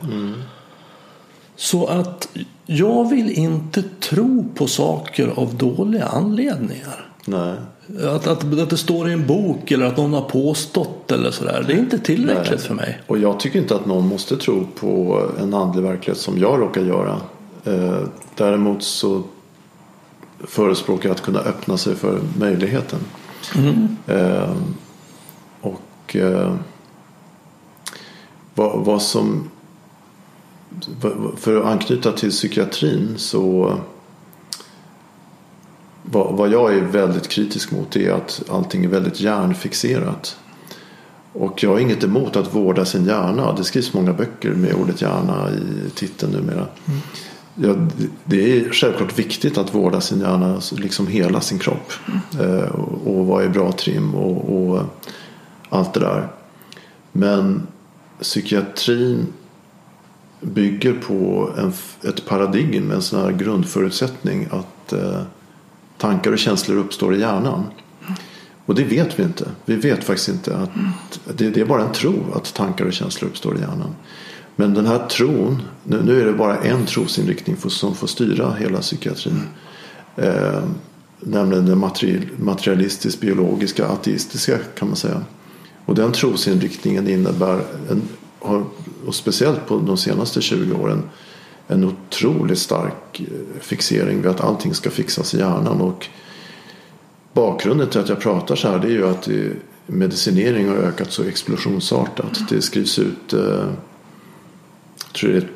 Så att jag vill inte tro på saker av dåliga anledningar. Nej. Att, att, att det står i en bok eller att någon har påstått eller sådär. Det är inte tillräckligt Nej. för mig. Och jag tycker inte att någon måste tro på en andlig verklighet som jag råkar göra. Eh, däremot så förespråkar jag att kunna öppna sig för möjligheten. Eh, och eh, vad, vad som för att anknyta till psykiatrin så vad, jag är väldigt kritisk mot är att allting är väldigt hjärnfixerat. Och jag har inget emot att vårda sin hjärna. Det skrivs många böcker med ordet hjärna i titeln numera. Ja, det- är självklart viktigt att vårda sin hjärna, liksom hela sin kropp. Eh, och, och vad är bra trim och, och allt det där. Men psykiatrin bygger på en, ett paradigm, en sån här grundförutsättning att eh, tankar och känslor uppstår i hjärnan. Och det vet vi inte. Vi vet faktiskt inte att det, det är bara en tro att tankar och känslor uppstår i hjärnan. Men den här tron, nu, nu är det bara en trosinriktning för, som får styra hela psykiatrin. Eh, nämligen den materi- materialistiskt biologiska ateistiska kan man säga. Och den trosinriktningen innebär, en, har, och speciellt på de senaste 20 åren, en otroligt stark eh, fixering vid att allting ska fixas i hjärnan. Och bakgrunden till att jag pratar så här det är ju att medicinering har ökat så explosionsartat. Det skrivs ut eh, jag tror det är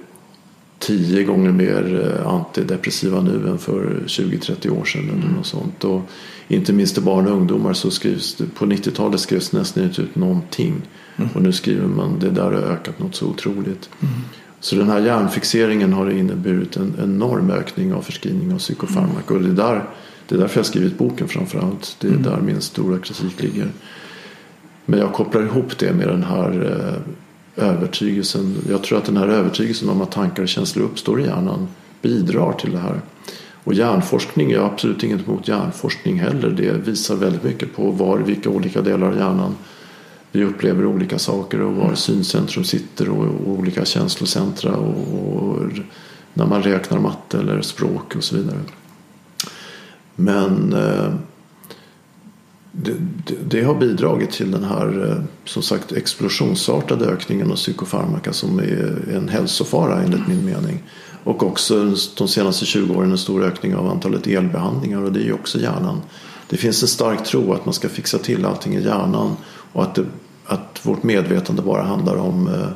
tio gånger mer eh, antidepressiva nu än för 20-30 år sedan. Eller något sånt. Och inte minst till barn och ungdomar så skrivs det, på 90-talet skrevs nästan inte ut någonting. Och nu skriver man det där har ökat något så otroligt. Så den här hjärnfixeringen har inneburit en enorm ökning av förskrivning av psykofarmaka. Och det är där Det är därför jag har skrivit boken framförallt. Det är mm. där min stora kritik ligger. Men jag kopplar ihop det med den här eh, övertygelsen. Jag tror att den här övertygelsen om att tankar och känslor uppstår i hjärnan bidrar till det här. Och hjärnforskning, jag har absolut inget emot hjärnforskning heller. Det visar väldigt mycket på var, vilka olika delar av hjärnan vi upplever olika saker och var mm. syncentrum sitter och, och olika känslocentra och, och, när man räknar matte eller språk och så vidare. Men eh, det, det, det, har bidragit till den här eh, som sagt explosionsartade ökningen av psykofarmaka som är en hälsofara enligt min mening. Och också de senaste 20 åren en stor ökning av antalet elbehandlingar och det är ju också hjärnan. Det finns en stark tro att man ska fixa till allting i hjärnan och att, det, att vårt medvetande bara handlar om eh,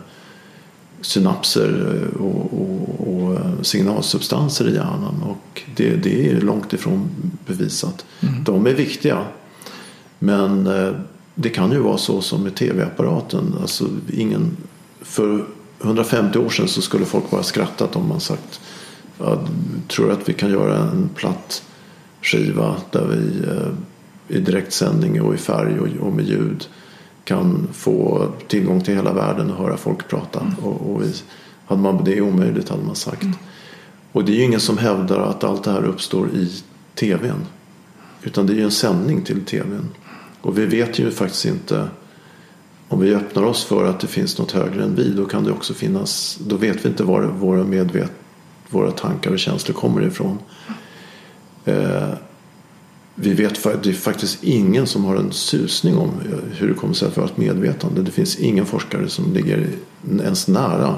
synapser eh, och, och, och, eh, signalsubstanser i hjärnan och det, det är långt ifrån bevisat. Mm. De är viktiga men det kan ju vara så som med tv-apparaten. Alltså ingen, för 150 år sedan så skulle folk bara skrattat om man sagt tror att vi kan göra en platt skiva där vi i direktsändning och i färg och, med ljud kan få tillgång till hela världen och höra folk prata. Mm. Och, och vi, hade man, det är omöjligt hade man sagt. Mm. Och det är ju ingen som hävdar att allt det här uppstår i tvn. Utan det är ju en sändning till tvn. Och vi vet ju faktiskt inte om vi öppnar oss för att det finns något högre än vi då kan det också finnas, då vet vi inte var våra medvet, våra tankar och känslor kommer ifrån. Eh, vi vet det är faktiskt ingen som har en susning om eh, hur det kommer sig att vi har ett medvetande. Det finns ingen forskare som ligger ens nära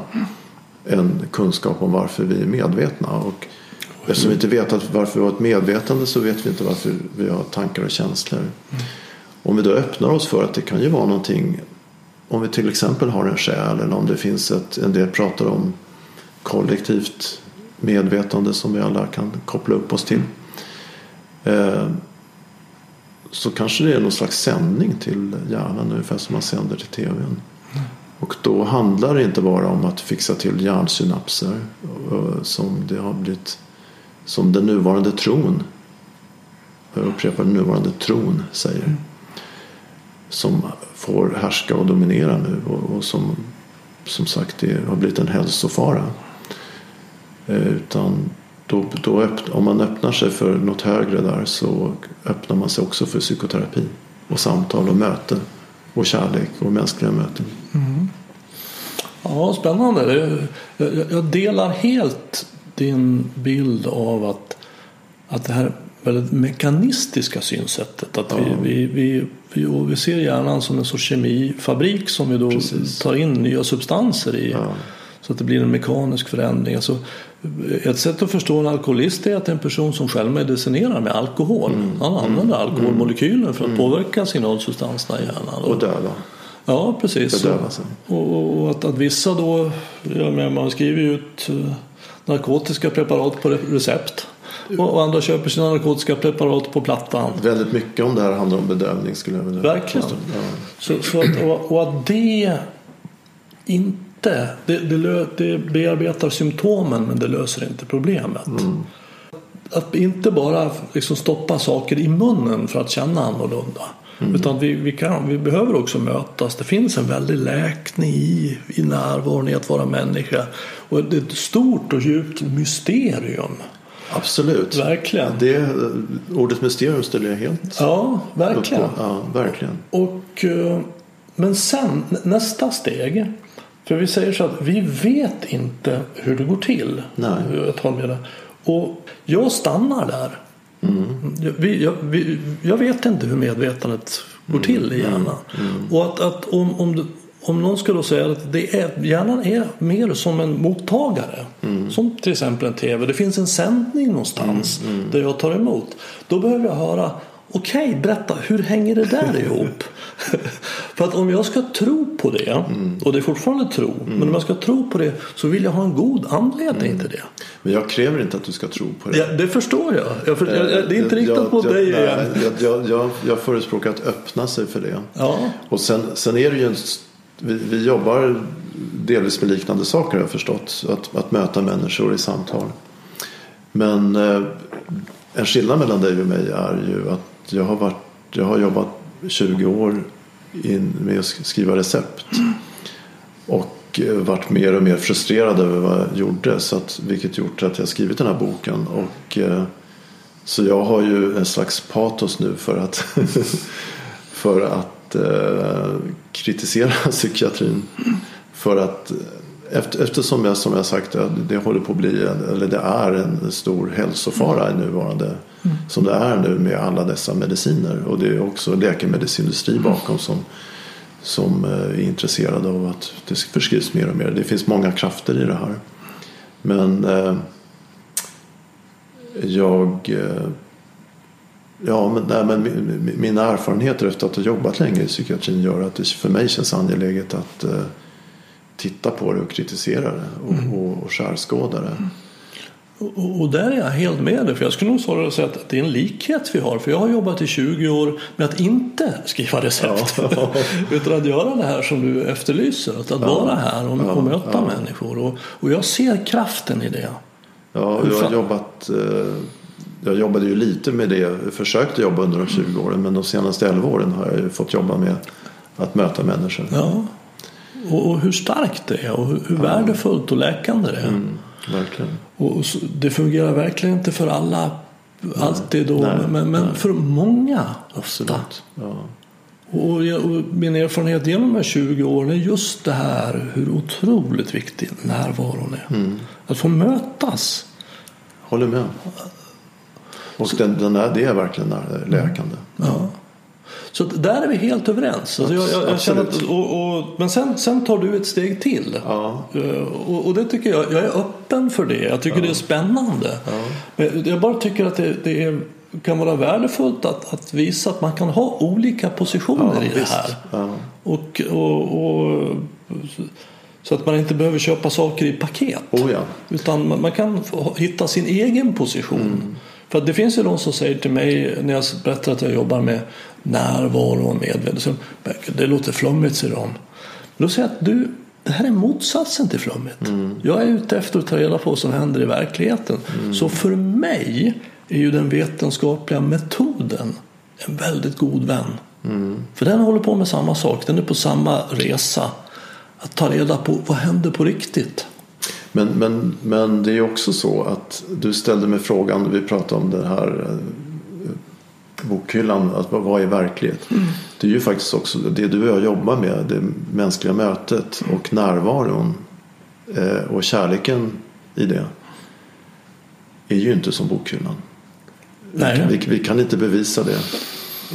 en kunskap om varför vi är medvetna. Och eftersom vi inte vet att varför vi har ett medvetande så vet vi inte varför vi har tankar och känslor. Om vi då öppnar oss för att det kan ju vara någonting om vi till exempel har en själ eller om det finns ett, en del pratar om kollektivt medvetande som vi alla kan koppla upp oss till. Eh, Eh, så kanske det är någon slags sändning till hjärnan ungefär som man sänder till tvn. Och då handlar det inte bara om att fixa till hjärnsynapser eh, som det har blivit som den nuvarande tron jag upprepar den nuvarande tron säger som får härska och dominera nu och, och som som sagt det har blivit en hälsofara. Eh, utan då, då öppna, om man öppnar sig för något högre där så öppnar man sig också för psykoterapi och samtal och möten och kärlek och mänskliga möten. Mm. Ja, spännande. Jag, jag delar helt din bild av att, att det här väldigt mekanistiska synsättet. Att ja. vi, vi, vi, vi, ser hjärnan som en sorts kemifabrik som vi då Precis. tar in nya substanser i. Ja. Så att det blir en mekanisk förändring. Alltså, ett sätt att förstå en alkoholist är att en person som själv medicinerar med alkohol. Mm. Han använder mm. alkoholmolekyler för att mm. påverka signalsubstanserna i hjärnan. Och döda. Ja, precis. Och, och, att, att vissa då, ja, man skriver ju ut eh, narkotiska preparat på recept. Och andra köper sina narkotiska preparat på plattan. Väldigt mycket om det här handlar om bedövning skulle jag vilja Verkligen. Ja. Så, så att, och, och att det inte, det, det, det bearbetar symptomen men det löser inte problemet. Mm. Att inte bara liksom stoppa saker i munnen för att känna annorlunda. Mm. Utan vi, vi, kan, vi behöver också mötas. Det finns en väldig läkning i, i närvaron i att vara människa. Och det är ett stort och djupt mysterium. Absolut. Verkligen. Det, ordet mysterium ställer jag helt Ja, verkligen. Ja, verkligen. Och, eh, men sen nästa steg. För vi säger så att vi vet inte hur det går till. Nej. Jag, tar med det. Och jag stannar där. Mm. Jag, jag, jag, vet inte hur medvetandet går till i hjärnan. Mm. Mm. Och att, att om, om, om någon skulle säga att det är, hjärnan är mer som en mottagare. Mm. Som till exempel en tv. Det finns en sändning någonstans mm, mm. där jag tar emot. Då behöver jag höra Okej, okay, berätta, hur hänger det där ihop? För att om jag ska tro på det, mm. och det är fortfarande tro, mm. men om jag ska tro på det så vill jag ha en god anledning mm. till det. Men jag kräver inte att du ska tro på det. Ja, det förstår jag. jag, för, jag det är inte riktat mot dig nej, igen. Jag, jag, jag förespråkar att öppna sig för det. Ja. Och sen, sen är det ju en vi, vi jobbar delvis med liknande saker har jag förstått. Att, att möta människor i samtal. Men eh, en skillnad mellan dig och mig är ju att jag har, varit, jag har jobbat 20 år in med att skriva recept. Och eh, varit mer och mer frustrerad över vad jag gjorde. Så att, vilket gjort att jag skrivit den här boken. Och, eh, så jag har ju en slags patos nu för att, för att eh, kritisera psykiatrin. För att eh, efter, eftersom jag som jag sagt det håller på att bli eller det är en stor hälsofara i nuvarande mm. som det är nu med alla dessa mediciner och det är också läkemedelsindustri bakom som, som är intresserade av att det förskrivs mer och mer. Det finns många krafter i det här. Men eh, jag eh, Ja, men, nej, men mina erfarenheter efter att ha jobbat länge i psykiatrin gör att det för mig känns angeläget att eh, titta på det och kritisera det och, mm. och, och skärskåda det. Mm. Och, och, där är jag helt med dig, för jag skulle nog snarare säga att det är en likhet vi har. För jag har jobbat i 20 år med att inte skriva recept. Ja. utan att göra det här som du efterlyser. Att, att ja. vara här och, och möta människor. Och, och jag ser kraften i det. Ja, jag har jobbat eh, jag jobbade ju lite med det, jag försökte jobba under de 20 åren men de senaste 11 åren har jag fått jobba med att möta människor. Ja, och, hur starkt det är och hur, hur ja. värdefullt och läkande det är. Mm, verkligen. Och, det fungerar verkligen inte för alla alltid då, nej, men, men för många ofta. Ja. Och, jag, och, min erfarenhet genom de här 20 åren är just det här hur otroligt viktig närvaron är. Mm. Att få mötas. Håller med. Och den, den är, det är verkligen läkande. Ja. Så där är vi helt överens. Alltså jag, jag, jag känner att, och, och, men sen, sen tar du ett steg till. Ja. Eh, och, och, det tycker jag, jag är öppen för det. Jag tycker ja. det är spännande. Ja. Men jag bara tycker att det, det är, kan vara värdefullt att, att visa att man kan ha olika positioner i det här. Och, och, så att man inte behöver köpa saker i paket. Oh Utan man, man kan hitta sin egen position. Mm. För det finns ju de som säger till mig när jag berättar att jag jobbar med närvaro och medvetenhet. Det låter flummigt säger de. Då säger jag att du, det här är motsatsen till flummigt. Mm. Jag är ute efter att ta reda på vad som händer i verkligheten. Mm. Så för mig är ju den vetenskapliga metoden en väldigt god vän. Mm. För den håller på med samma sak. Den är på samma resa. Att ta reda på vad händer på riktigt. Men, men, men det är också så att du ställde mig frågan, vi pratade om den här eh, bokhyllan, att vad är verklighet? Mm. Det är ju faktiskt också det du och jag jobbar med, det mänskliga mötet och närvaron eh, och kärleken i det är ju inte som bokhyllan. Nej. Vi, vi, kan inte bevisa det.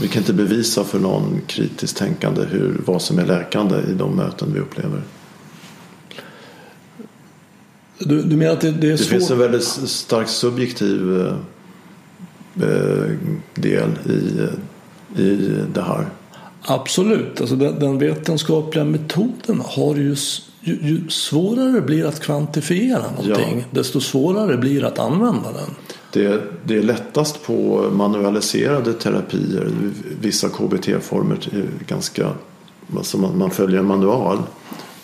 Vi kan inte bevisa för någon kritiskt tänkande hur, vad som är läkande i de möten vi upplever. Du, du menar att det, det är Det svårt? finns en väldigt stark subjektiv eh, del i, i det här. Absolut, alltså den, den vetenskapliga metoden har ju, ju, ju svårare det blir att kvantifiera någonting ja. desto svårare blir att använda den. Det, det är lättast på manualiserade terapier, vissa KBT-former ganska, alltså man, man följer en manual.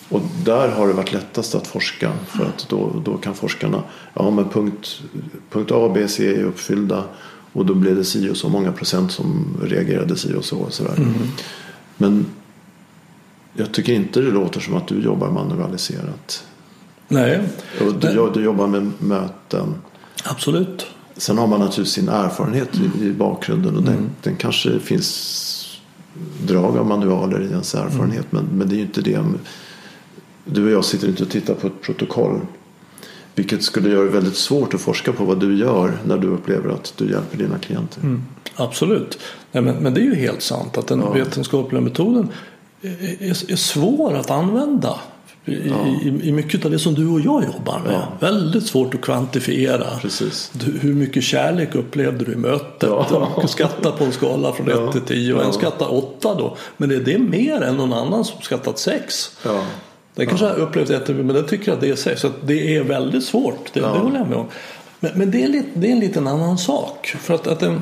Och där har det varit lättast att forska för att då, då kan forskarna, ja men punkt, punkt A, B, C är uppfyllda och då blev det si och så många procent som reagerade si och så. Och sådär. Mm. Men jag tycker inte det låter som att du jobbar manualiserat. Nej. Och du, du jobbar med möten. Absolut. Sen har man naturligtvis sin erfarenhet i, i bakgrunden och mm. den, den kanske finns drag av manualer i ens erfarenhet mm. men, men det är ju inte det du och jag sitter inte och tittar på ett protokoll. Vilket skulle göra det väldigt svårt att forska på vad du gör när du upplever att du hjälper dina klienter. Mm, absolut, Nej, men, men det är ju helt sant att den ja. vetenskapliga metoden är, är, svår att använda i, ja. i, i, mycket av det som du och jag jobbar med. Ja. Väldigt svårt att kvantifiera. Precis. Hur mycket kärlek upplevde du i mötet? Ja. Du skattar på en skala från 1 ja. till 10 och en skattar 8 då. Men är det mer än någon annan som skattat 6? Den kanske ja. har upplevt jättemycket men den tycker att det är safe. Så det är väldigt svårt. Det, ja. det håller jag med om. Men, men det, är lite, det är en liten annan sak. För att, att, en,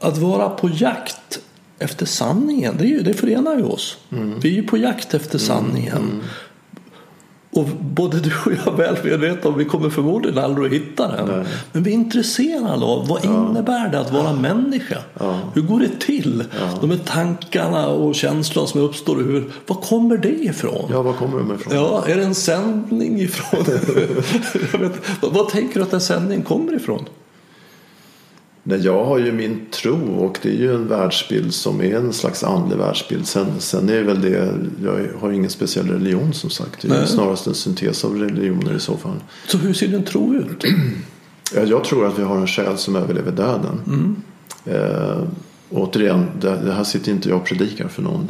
att vara på jakt efter sanningen, det, är ju, det förenar ju oss. Mm. Vi är ju på jakt efter sanningen. Mm. Och både du och jag är väl medvetna om vi kommer förmodligen aldrig att hitta den. Nej. Men vi är intresserade av vad innebär det att vara människa? Ja. Hur går det till? Ja. De här tankarna och känslorna som uppstår huvudet. Var kommer det ifrån? Ja, var kommer de ifrån? Ja, är det en sändning ifrån? vet, vad, vad tänker du att en sändning kommer ifrån? Nej, jag har ju min tro och det är ju en världsbild som är en slags andlig världsbild. Sen, sen är väl det, jag har ingen speciell religion som sagt. Det är ju Nej. snarast en syntes av religioner i så fall. Så hur ser din tro ut? Ja, Jag tror att vi har en själ som överlever döden. Mm. Eh, återigen, det, det här sitter inte jag och predikar för någon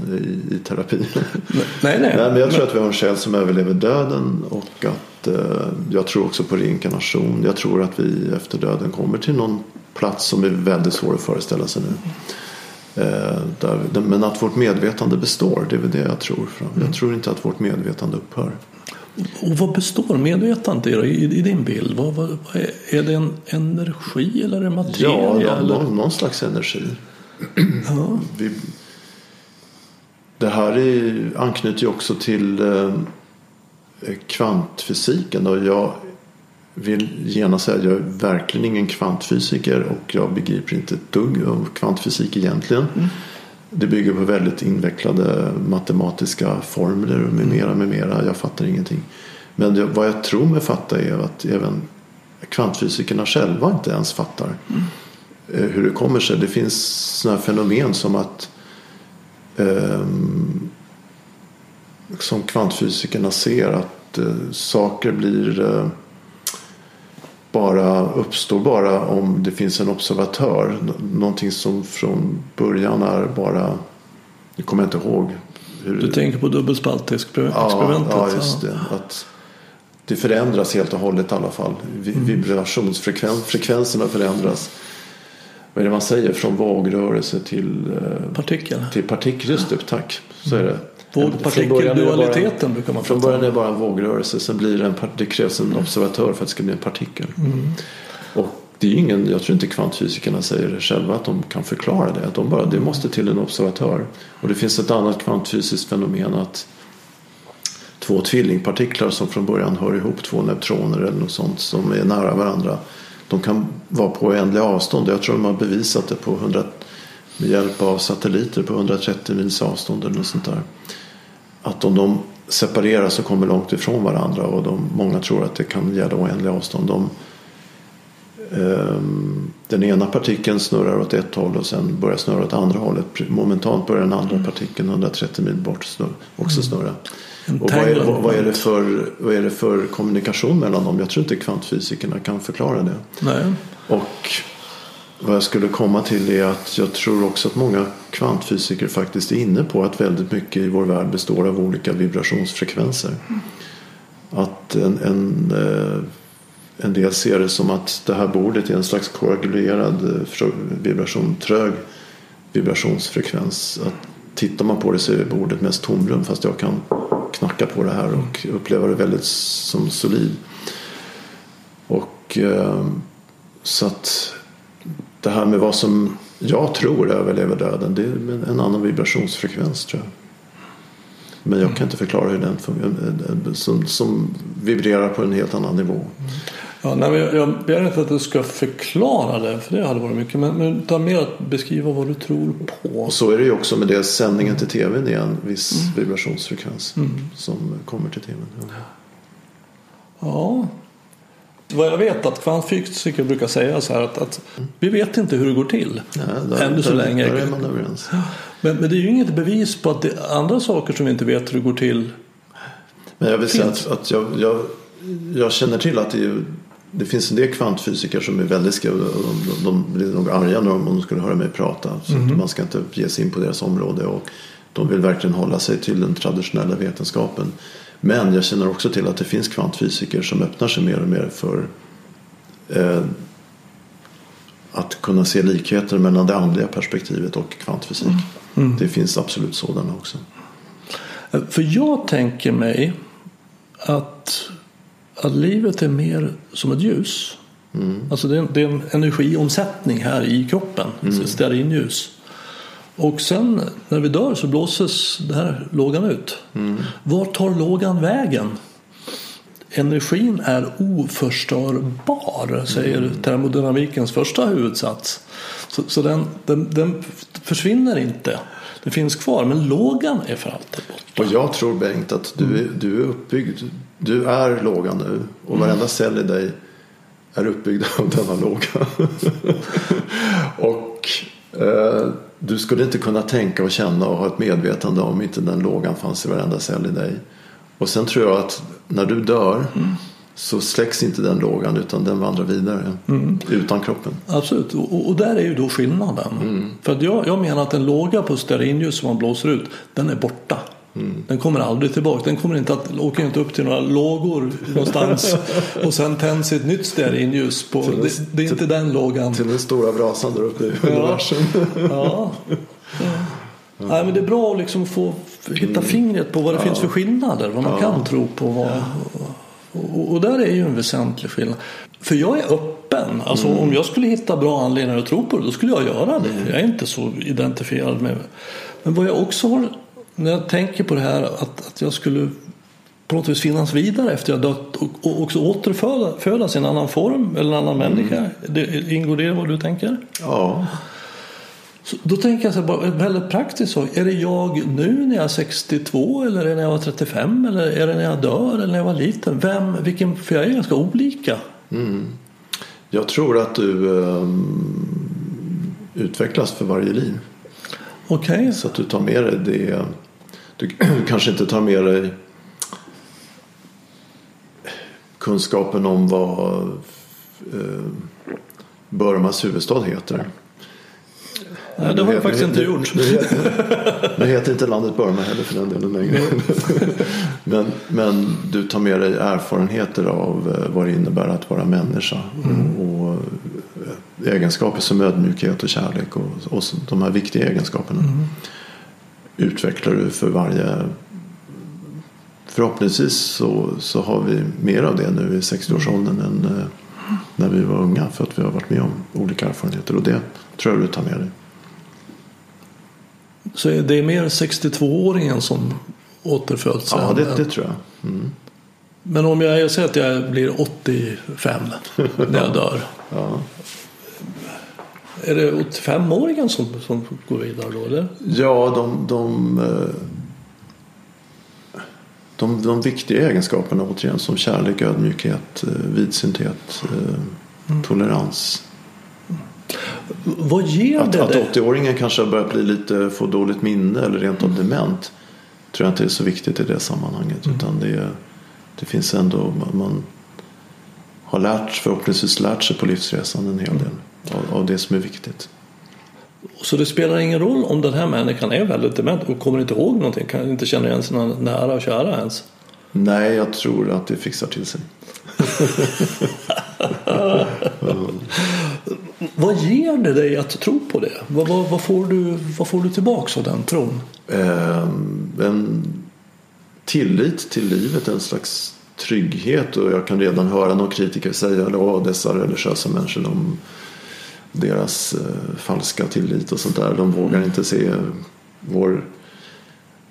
i, i terapi. nej, nej. Nej, men jag tror att vi har en själ som överlever döden och att eh, jag tror också på reinkarnation. Jag tror att vi efter döden kommer till någon plats som är väldigt svår att föreställa sig nu. Eh, där, men att vårt medvetande består, det är väl det jag tror. Jag tror inte att vårt medvetande upphör. Och vad består medvetandet i, i, din bild? Vad, vad, är, det en energi eller en materia? Ja, någon, eller? någon, någon slags energi. Ja. Vi, det här är, anknyter ju också till eh, kvantfysiken. Och jag vill gärna säga att jag är verkligen ingen kvantfysiker och jag begriper inte ett dugg av kvantfysik egentligen. Det bygger på väldigt invecklade matematiska formler och med mera, med mera. Jag fattar ingenting. Men vad jag tror mig fatta är att även kvantfysikerna själva inte ens fattar eh, hur det kommer sig. Det finns sådana fenomen som att ehm, som kvantfysikerna ser att eh, saker blir eh, bara uppstår bara om det finns en observatör. Nå- Någonting som från början är bara, jag kommer inte ihåg. Hur, Du tänker på dubbelspaltexperimentet? ja, ja, just det. Att det förändras helt och hållet i alla fall. Vi- Vibrationsfrekvenserna förändras. Vad är det man säger? Från vågrörelse till, eh, Partikel. till partikel. Just det, tack. Så är det. Vågpartikeldualiteten brukar man Från början är det bara en vågrörelse. Sen blir det en, det krävs en observatör för att det ska bli en partikel. Mm. Och det är ingen, jag tror inte kvantfysikerna säger själva att de kan förklara det. Att de bara, det måste till en observatör. Och det finns ett annat kvantfysiskt fenomen att två tvillingpartiklar som från början hör ihop, två neutroner eller något sånt som är nära varandra. De kan vara på oändliga avstånd. Jag tror de har bevisat det på 100, med hjälp av satelliter på 130 mils avstånd eller något sånt där. Att om de separeras och kommer långt ifrån varandra och de, många tror att det kan gälla oändliga avstånd. De, ehm, den ena partikeln snurrar åt ett håll och sen börjar snurra åt andra hållet. Momentant börjar den andra partikeln 130 mil bort snurra, också snurra. En Och vad är, vad, är det för, vad är det för kommunikation mellan dem? Jag tror inte kvantfysikerna kan förklara det. Nej. Och vad jag skulle komma till är att jag tror också att många kvantfysiker faktiskt är inne på att väldigt mycket i vår värld består av olika vibrationsfrekvenser. Att en, en, eh, en del ser det som att det här bordet är en slags koagulerad eh, vibration, trög vibrationsfrekvens. Att tittar man på det så är bordet mest tomrum fast jag kan knacka på det här och uppleva det väldigt som solid. Och eh, så att det här med vad som jag tror överlever döden det är en annan vibrationsfrekvens tror jag. Men jag kan inte förklara hur den fungerar. Som, som vibrerar på en helt annan nivå. Ja, nej, jag, jag begär inte att du ska förklara det, för det hade varit mycket. Men, men utan mer att beskriva vad du tror på. Och så är det ju också med det sändningen till tvn. Det är en viss vibrationsfrekvens som kommer till tvn. Ja. Ja. Vad jag vet att kvantfysiker brukar säga så här att, att vi vet inte hur det går till. Nej, där, Ännu så där, länge. Där är man överens. Men, men det är ju inget bevis på att det är andra saker som vi inte vet hur det går till. Men jag vill säga att, att jag, jag, jag känner till att det, är, det finns en del kvantfysiker som är väldigt skrivna. De, de blir nog arga när de, om de skulle höra mig prata. Så att man ska inte ge sig in på deras område. Och de vill verkligen hålla sig till den traditionella vetenskapen. Men jag känner också till att det finns kvantfysiker som öppnar sig mer och mer för eh, att kunna se likheter mellan det andliga perspektivet och kvantfysik. Det finns absolut sådana också. För jag tänker mig att, att livet är mer som ett ljus. Alltså det är, det är en energiomsättning här i kroppen, mm. stearinljus. Och sen när vi dör så blåses det här lågan ut. Var tar lågan vägen? energin är oförstörbar, säger mm. termodynamikens första huvudsats. Så, så den, den, den, försvinner inte. Den finns kvar, men lågan är för alltid borta. Och jag tror Bengt att du är, du är uppbyggd. Du är lågan nu och varenda mm. cell i dig är uppbyggd av denna låga. och du skulle inte kunna tänka och känna och ha ett medvetande om inte den lågan fanns i varenda cell i dig. Och sen tror jag att när du dör mm. så släcks inte den lågan utan den vandrar vidare mm. utan kroppen. Absolut, och, och, där är ju då skillnaden. Mm. För att jag, jag menar att en låga på stearinljus som man blåser ut, den är borta. Mm. Den kommer aldrig tillbaka. Den kommer inte att, åker inte upp till några lågor någonstans och sen tänds ett nytt stearinljus. På, det, det, är inte den lågan. Till den stora brasan där uppe i. Ja. ja. Nej, men det är bra att liksom få hitta mm. fingret på vad det ja. finns för skillnader. Vad man ja. kan tro på. Vad, och, och, där är ju en väsentlig skillnad. För jag är öppen. Alltså, mm. Om jag skulle hitta bra anledningar att tro på det då skulle jag göra det. Mm. Jag är inte så identifierad med Men vad jag också har när jag tänker på det här att, att jag skulle på något vis finnas vidare efter jag dött och, och också återfödas i en annan form eller en annan mm. människa. Det, ingår det i vad du tänker? Ja. Så då tänker jag så bara, väldigt praktiskt sak. Är det jag nu när jag är 62 eller är det när jag var 35 eller är det när jag dör eller när jag var liten? Vem, vilken, för jag är ganska olika. Mm. Jag tror att du um, utvecklas för varje liv. Okej. Okay. Så att du tar med dig det. Du kanske inte tar med dig kunskapen om vad uh, Burmas huvudstad heter. Nej, det har jag faktiskt inte gjort. Nu, heter, inte landet Burma heller för den delen längre. men, men du tar med dig erfarenheter av eh, vad det innebär att vara människa. Mm. Och, och, eh, egenskaper som ödmjukhet och kärlek och, och de här viktiga egenskaperna. Mm. Utvecklar du för varje Förhoppningsvis så, så har vi mer av det nu i 60-årsåldern än eh, när vi var unga för att vi har varit med om olika erfarenheter och det tror jag du tar med dig. Så det är mer 62-åringen som återföds? Ja, det, det tror jag. Mm. Men om jag, jag säger att jag blir 85 när jag dör. ja. Är det 85-åringen som, som går vidare då? Eller? Ja, de, de, eh, de, de viktiga egenskaperna återigen som kärlek, ödmjukhet, eh, vidsynthet, eh, mm. tolerans vad ger att, det Att 80-åringen kanske har börjat bli lite, få dåligt minne eller rent av mm. dement tror jag inte är så viktigt i det sammanhanget. Mm. Utan det, det finns ändå, man har lärt, förhoppningsvis lärt sig på livsresan en hel del av, av det som är viktigt. Så det spelar ingen roll om den här människan är väldigt dement och kommer inte ihåg någonting, kan inte känna igen sina nära och kära ens? Nej, jag tror att det fixar till sig. Vad ger det dig att tro på det? Vad, vad, vad får, du, vad får du tillbaka av den tron? Eh, en tillit till livet, en slags trygghet och jag kan redan höra någon kritiker säga att dessa religiösa människor de, deras eh, falska tillit och sånt där. De vågar inte se vår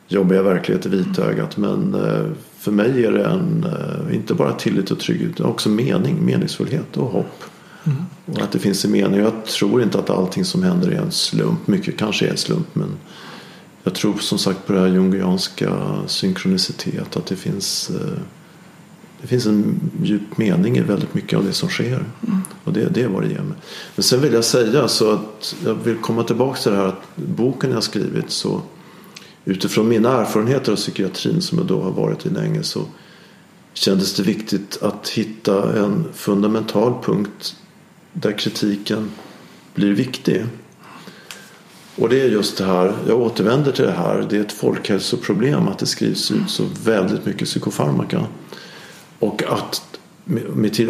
jobbiga verklighet i vitögat. Men eh, för mig är det en, eh, inte bara tillit och trygghet utan också mening, meningsfullhet och hopp. Mm. Och att det finns en mening. Jag tror inte att allting som händer är en slump. Mycket kanske är en slump men jag tror som sagt på det här jungianska synkronicitet. Att det finns, det finns en djup mening i väldigt mycket av det som sker. Mm. Och det, det är vad det ger mig. Men sen vill jag säga så att jag vill komma tillbaka till det här att boken jag skrivit så utifrån mina erfarenheter av psykiatrin som jag då har varit i länge så kändes det viktigt att hitta en fundamental punkt där kritiken blir viktig. Och det är just det här, jag återvänder till det här, det är ett folkhälsoproblem att det skrivs ut så väldigt mycket psykofarmaka. Och att,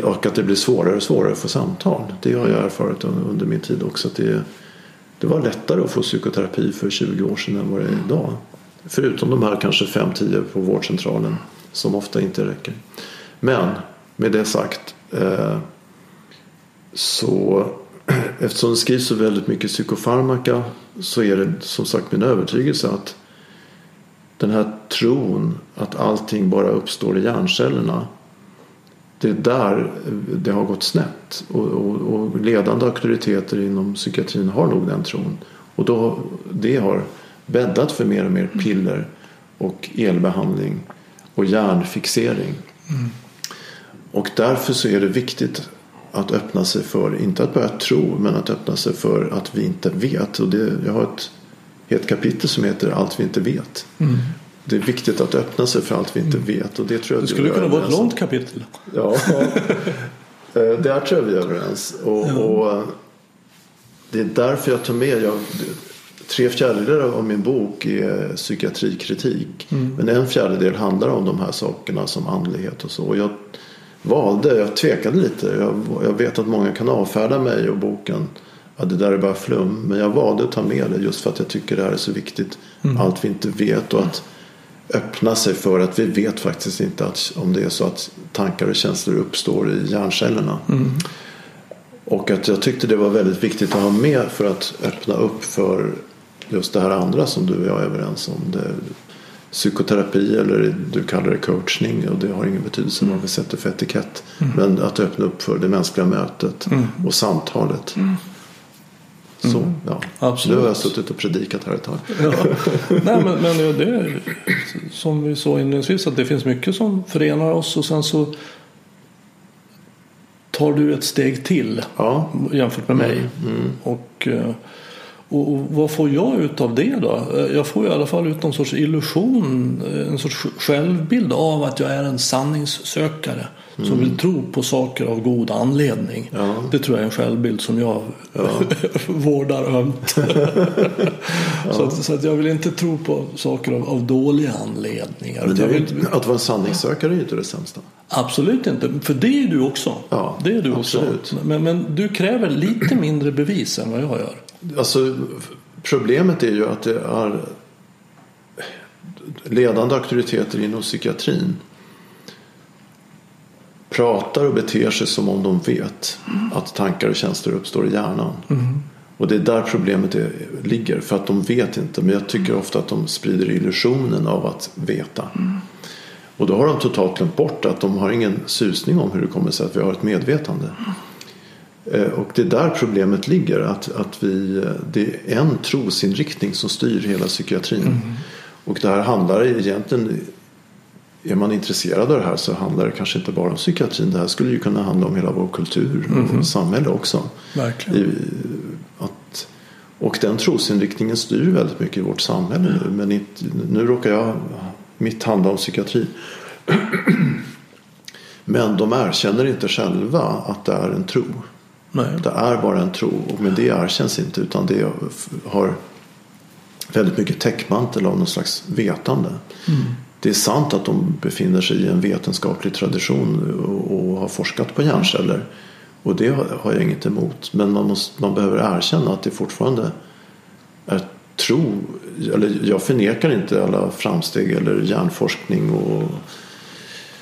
och att det blir svårare och svårare att få samtal. Det har jag erfarit under min tid också. Att det, det var lättare att få psykoterapi för 20 år sedan än vad det är idag. Förutom de här kanske 5-10 på vårdcentralen som ofta inte räcker. Men med det sagt eh, så eftersom det skrivs så väldigt mycket psykofarmaka så är det som sagt min övertygelse att den här tron att allting bara uppstår i hjärncellerna det är där det har gått snett. Och, och, och ledande auktoriteter inom psykiatrin har nog den tron. Och då, det har bäddat för mer och mer piller och elbehandling och hjärnfixering. Mm. Och därför så är det viktigt att öppna sig för, inte att börja tro, men att öppna sig för att vi inte vet. Och det, jag har ett helt kapitel som heter Allt vi inte vet. Mm. Det är viktigt att öppna sig för allt vi inte mm. vet. Och det, tror jag det skulle kunna vara ett långt kapitel. Ja, eh, där tror jag vi är överens. Och, ja. och, eh, det är därför jag tar med, jag, tre fjärdedelar av min bok är psykiatrikritik. Mm. Men en fjärdedel handlar om de här sakerna som andlighet och så. Och jag valde, jag tvekade lite. Jag, jag vet att många kan avfärda mig och boken. Ja, det där är bara flum. Men jag valde att ta med det just för att jag tycker det här är så viktigt. Mm. Allt vi inte vet och att öppna sig för att vi vet faktiskt inte att, om det är så att tankar och känslor uppstår i hjärncellerna. Mm. Och att jag tyckte det var väldigt viktigt att ha med för att öppna upp för just det här andra som du och jag är överens om. Det, psykoterapi eller du kallar det coachning och det har ingen betydelse vad vi sätter för etikett. Mm. Men att öppna upp för det mänskliga mötet mm. och samtalet. Så, mm. ja. Absolut. Nu har jag suttit och predikat här ett tag. Ja. Nej, men, men det är som vi sa inledningsvis att det finns mycket som förenar oss och sen så tar du ett steg till ja. jämfört med mig. Mm. mm. Och eh, och, vad får jag ut av det då? Jag får i alla fall ut någon sorts illusion, en sorts självbild av att jag är en sanningssökare mm. som vill tro på saker av god anledning. Ja. Det tror jag är en självbild som jag ja. vårdar ömt. ja. så, att, så att jag vill inte tro på saker av, av dåliga anledningar. Men vill... Att vara en sanningssökare är ju inte det sämsta. Absolut inte, för det är du också. Ja, det är du absolut. också. Men, men du kräver lite mindre bevis än vad jag gör. Alltså, problemet är ju att det är ledande auktoriteter inom psykiatrin pratar och beter sig som om de vet att tankar och känslor uppstår i hjärnan. Mm. Och det är där problemet är, ligger. För att de vet inte. Men jag tycker ofta att de sprider illusionen av att veta. Mm. Och då har de totalt glömt bort att de har ingen susning om hur det kommer sig att vi har ett medvetande. Eh, och det är där problemet ligger. Att, att vi, det är en trosinriktning som styr hela psykiatrin. Mm. Och det här handlar egentligen är man intresserad av det här så handlar det kanske inte bara om psykiatrin. Det här skulle ju kunna handla om hela vår kultur och mm. samhälle också. I, att, och den trosinriktningen styr väldigt mycket i vårt samhälle mm. nu. Men inte, nu råkar jag, mitt handla om psykiatri. Men de erkänner inte själva att det är en tro. Nej. Det är bara en tro. Men det erkänns inte utan det har väldigt mycket täckmantel av någon slags vetande. Mm. Det är sant att de befinner sig i en vetenskaplig tradition och har forskat på hjärnceller. Och det har jag inget emot. Men man, måste, man behöver erkänna att det fortfarande är tro. Eller jag förnekar inte alla framsteg eller hjärnforskning och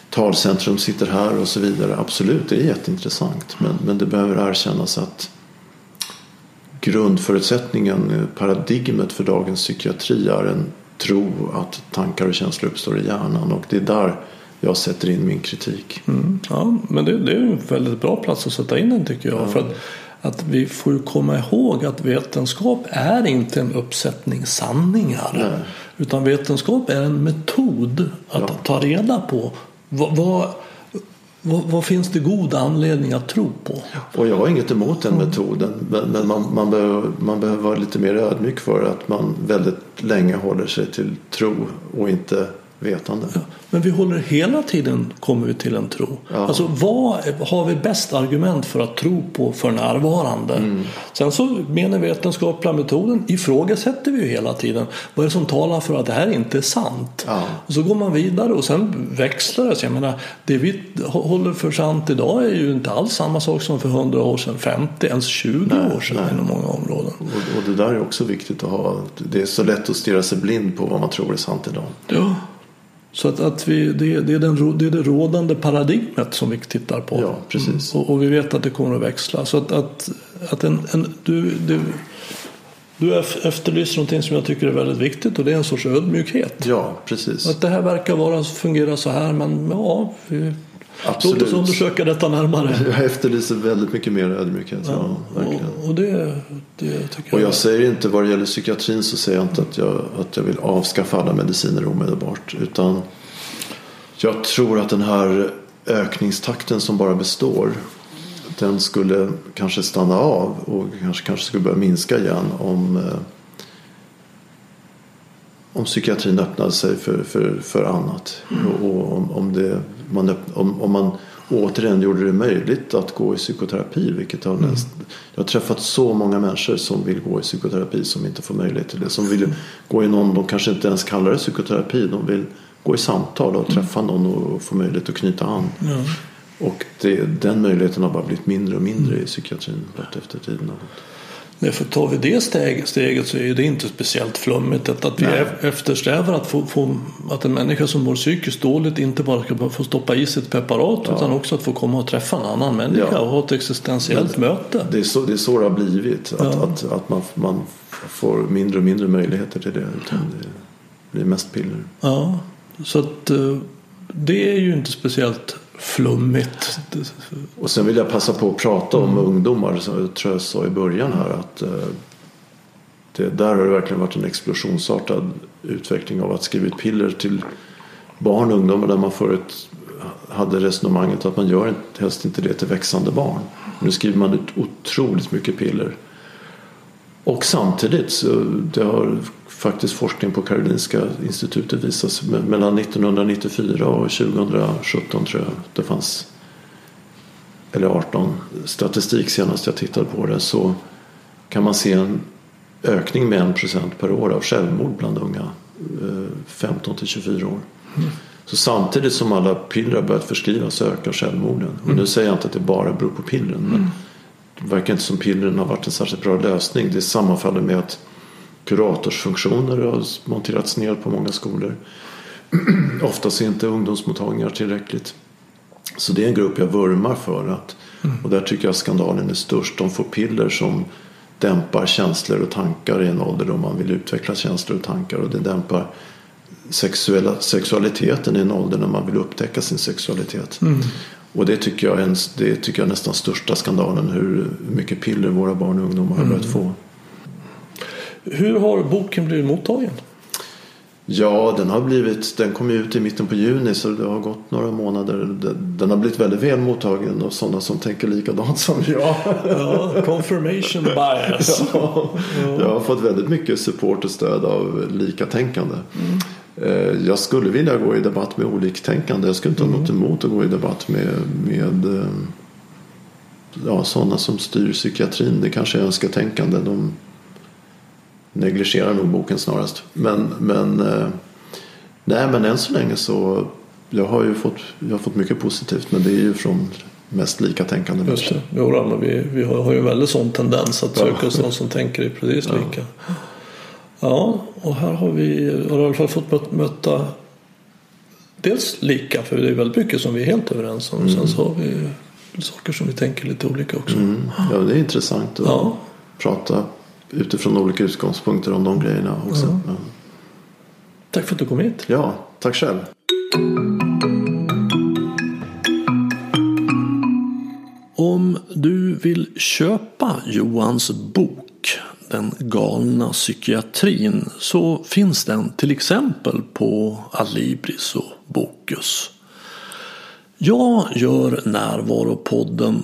talcentrum sitter här och så vidare. Absolut, det är jätteintressant. Men, men det behöver erkännas att grundförutsättningen, eh, paradigmet för dagens psykiatri är en tro att tankar och känslor uppstår i hjärnan. Och det är där jag sätter in min kritik. Mm, ja, men det, det, är en väldigt bra plats att sätta in den tycker jag. Ja. För att, att vi får komma ihåg att vetenskap är inte en uppsättning sanningar. Nej. Utan vetenskap är en metod att ja. ta reda på vad, vad vad, vad, finns det god anledning att tro på? Och jag har inget emot den metoden. Men, men man, man, behöver, man behöver vara lite mer ödmjuk för att man väldigt länge håller sig till tro och inte vetande. Ja, men vi håller hela tiden kommer vi till en tro. Ja. Alltså vad har vi bäst argument för att tro på för närvarande? Mm. Sen så den vetenskapliga metoden ifrågasätter vi ju hela tiden. Vad är det som talar för att det här inte är sant? Ja. Och så går man vidare och sen växlar det. Jag menar, det vi håller för sant idag är ju inte alls samma sak som för 100 år sedan, 50, ens 20 nej, år sedan nej. inom många områden. Och, och det där är också viktigt att ha. Det är så lätt att stirra sig blind på vad man tror är sant idag. Ja. Så att, att vi, det, det, är den, det är det rådande paradigmet som vi tittar på. Ja, precis. Mm. Och, och, vi vet att det kommer att växla. Så att, att, att en, en, du, du, du efterlyser någonting som jag tycker är väldigt viktigt och det är en sorts ödmjukhet. Ja, precis. Att det här verkar vara, fungera så här men ja, vi Absolut. Låt oss undersöka detta närmare. Jag efterlyser väldigt mycket mer ödmjukhet. Ja, och, och det, det tycker Och jag. jag säger inte vad det gäller psykiatrin så säger jag inte att jag, att jag vill avskaffa alla mediciner omedelbart. Utan jag tror att den här ökningstakten som bara består. Den skulle kanske stanna av och kanske, kanske skulle börja minska igen om, eh, om psykiatrin öppnade sig för, för, för annat. Och, och om, om, det, man, om, om man återigen gjorde det möjligt att gå i psykoterapi. Vilket har näst, jag har träffat så många människor som vill gå i psykoterapi som inte får möjlighet till det. Som vill gå i någon, de kanske inte ens kallar det psykoterapi. De vill gå i samtal och träffa någon och få möjlighet att knyta an. Ja. Och det, den möjligheten har bara blivit mindre och mindre i psykiatrin efter tiden har gått. Nej, för tar vi det steg, steget så är det inte speciellt flummigt. Att, att vi Nej. ef- eftersträvar att, få, få, att en människa som mår psykiskt dåligt inte bara ska få stoppa i sig ett preparat utan också att få komma och träffa en annan människa Ja. och ha ett existentiellt möte. Det är så det, är så det har blivit. Att, Ja. att, att man, man får mindre och mindre möjligheter till det. Utan det blir mest piller. Ja, så att eh, det är ju inte speciellt flummigt. Och sen vill jag passa på att prata om ungdomar. Som jag tror jag sa i början här. att eh, det, Där har det verkligen varit en explosionsartad utveckling av att skriva ut piller till barn och ungdomar. Där man förut hade resonemanget att man gör inte- helst inte det till växande barn. Nu skriver man ut otroligt mycket piller. Och samtidigt så det har faktiskt forskning på Karolinska institutet visat me- mellan 1994 och 2017 tror jag det fanns eller 18 statistik senast jag tittade på det så kan man se en ökning med 1% per år av självmord bland unga eh, 15 till 24 år. Så samtidigt som alla piller har börjat förskrivas så ökar självmorden. Och nu säger jag inte att det bara beror på pillren men det verkar inte som pillren har varit en särskilt bra lösning. Det sammanfaller med att kuratorsfunktioner har monterats ner på många skolor. Oftast är inte ungdomsmottagningar tillräckligt. Så det är en grupp jag vurmar för. Att, Och där tycker jag skandalen är störst. De får piller som dämpar känslor och tankar i en ålder då man vill utveckla känslor och tankar. Och det dämpar sexuella, sexualiteten i en ålder när man vill upptäcka sin sexualitet. Och det tycker, jag är det tycker jag är nästan största skandalen. Hur mycket piller våra barn och ungdomar har börjat få. Hur har boken blivit mottagen? Ja, den har blivit, den kom ut i mitten på juni så det har gått några månader. Den, har blivit väldigt väl mottagen av sådana som tänker likadant som jag. Ja, confirmation bias. Ja, jag har fått väldigt mycket support och stöd av likatänkande. Eh, Jag skulle vilja gå i debatt med oliktänkande. Jag skulle inte ha något emot att gå i debatt med, med eh, ja, sådana som styr psykiatrin. Det kanske är önsketänkande. De negligerar nog boken snarast. Men, men, eh, nej, men än så länge så jag har ju fått, jag har fått mycket positivt. Men det är ju från mest likatänkande Just det. Jo, då, men vi, vi har, har ju en väldigt sån tendens att Ja. söka oss någon som tänker precis lika. Ja, och här har vi har i alla fall fått möt- möta dels lika, för det är väldigt mycket som vi är helt överens om. Sen så har vi saker som vi tänker lite olika också. Mm. Ja, det är intressant att Ja. prata utifrån olika utgångspunkter om de grejerna också. Ja, Tack för att du kom hit. ja tack själv. Om du vill köpa Johans bok Den galna psykiatrin så finns den till exempel på Adlibris och Bokus. Jag gör Närvaropodden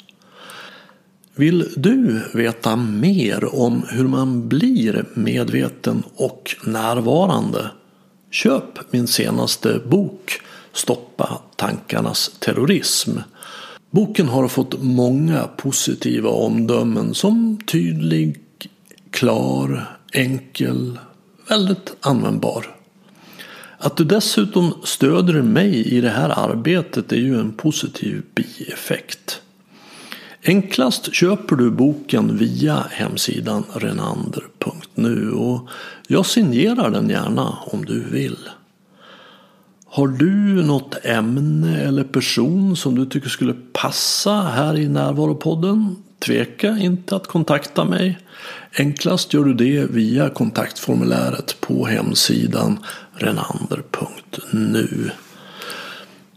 Vill du veta mer om hur man blir medveten och närvarande? Köp min senaste bok Stoppa tankarnas terrorism. Boken har fått många positiva omdömen som tydlig, klar, enkel, väldigt användbar. Att du dessutom stöder mig i det här arbetet är ju en positiv bieffekt. Enklast köper du boken via hemsidan renander.nu och jag signerar den gärna om du vill. Har du något ämne eller person som du tycker skulle passa här i Närvaropodden? Tveka inte att kontakta mig. Enklast gör du det via kontaktformuläret på hemsidan renander.nu.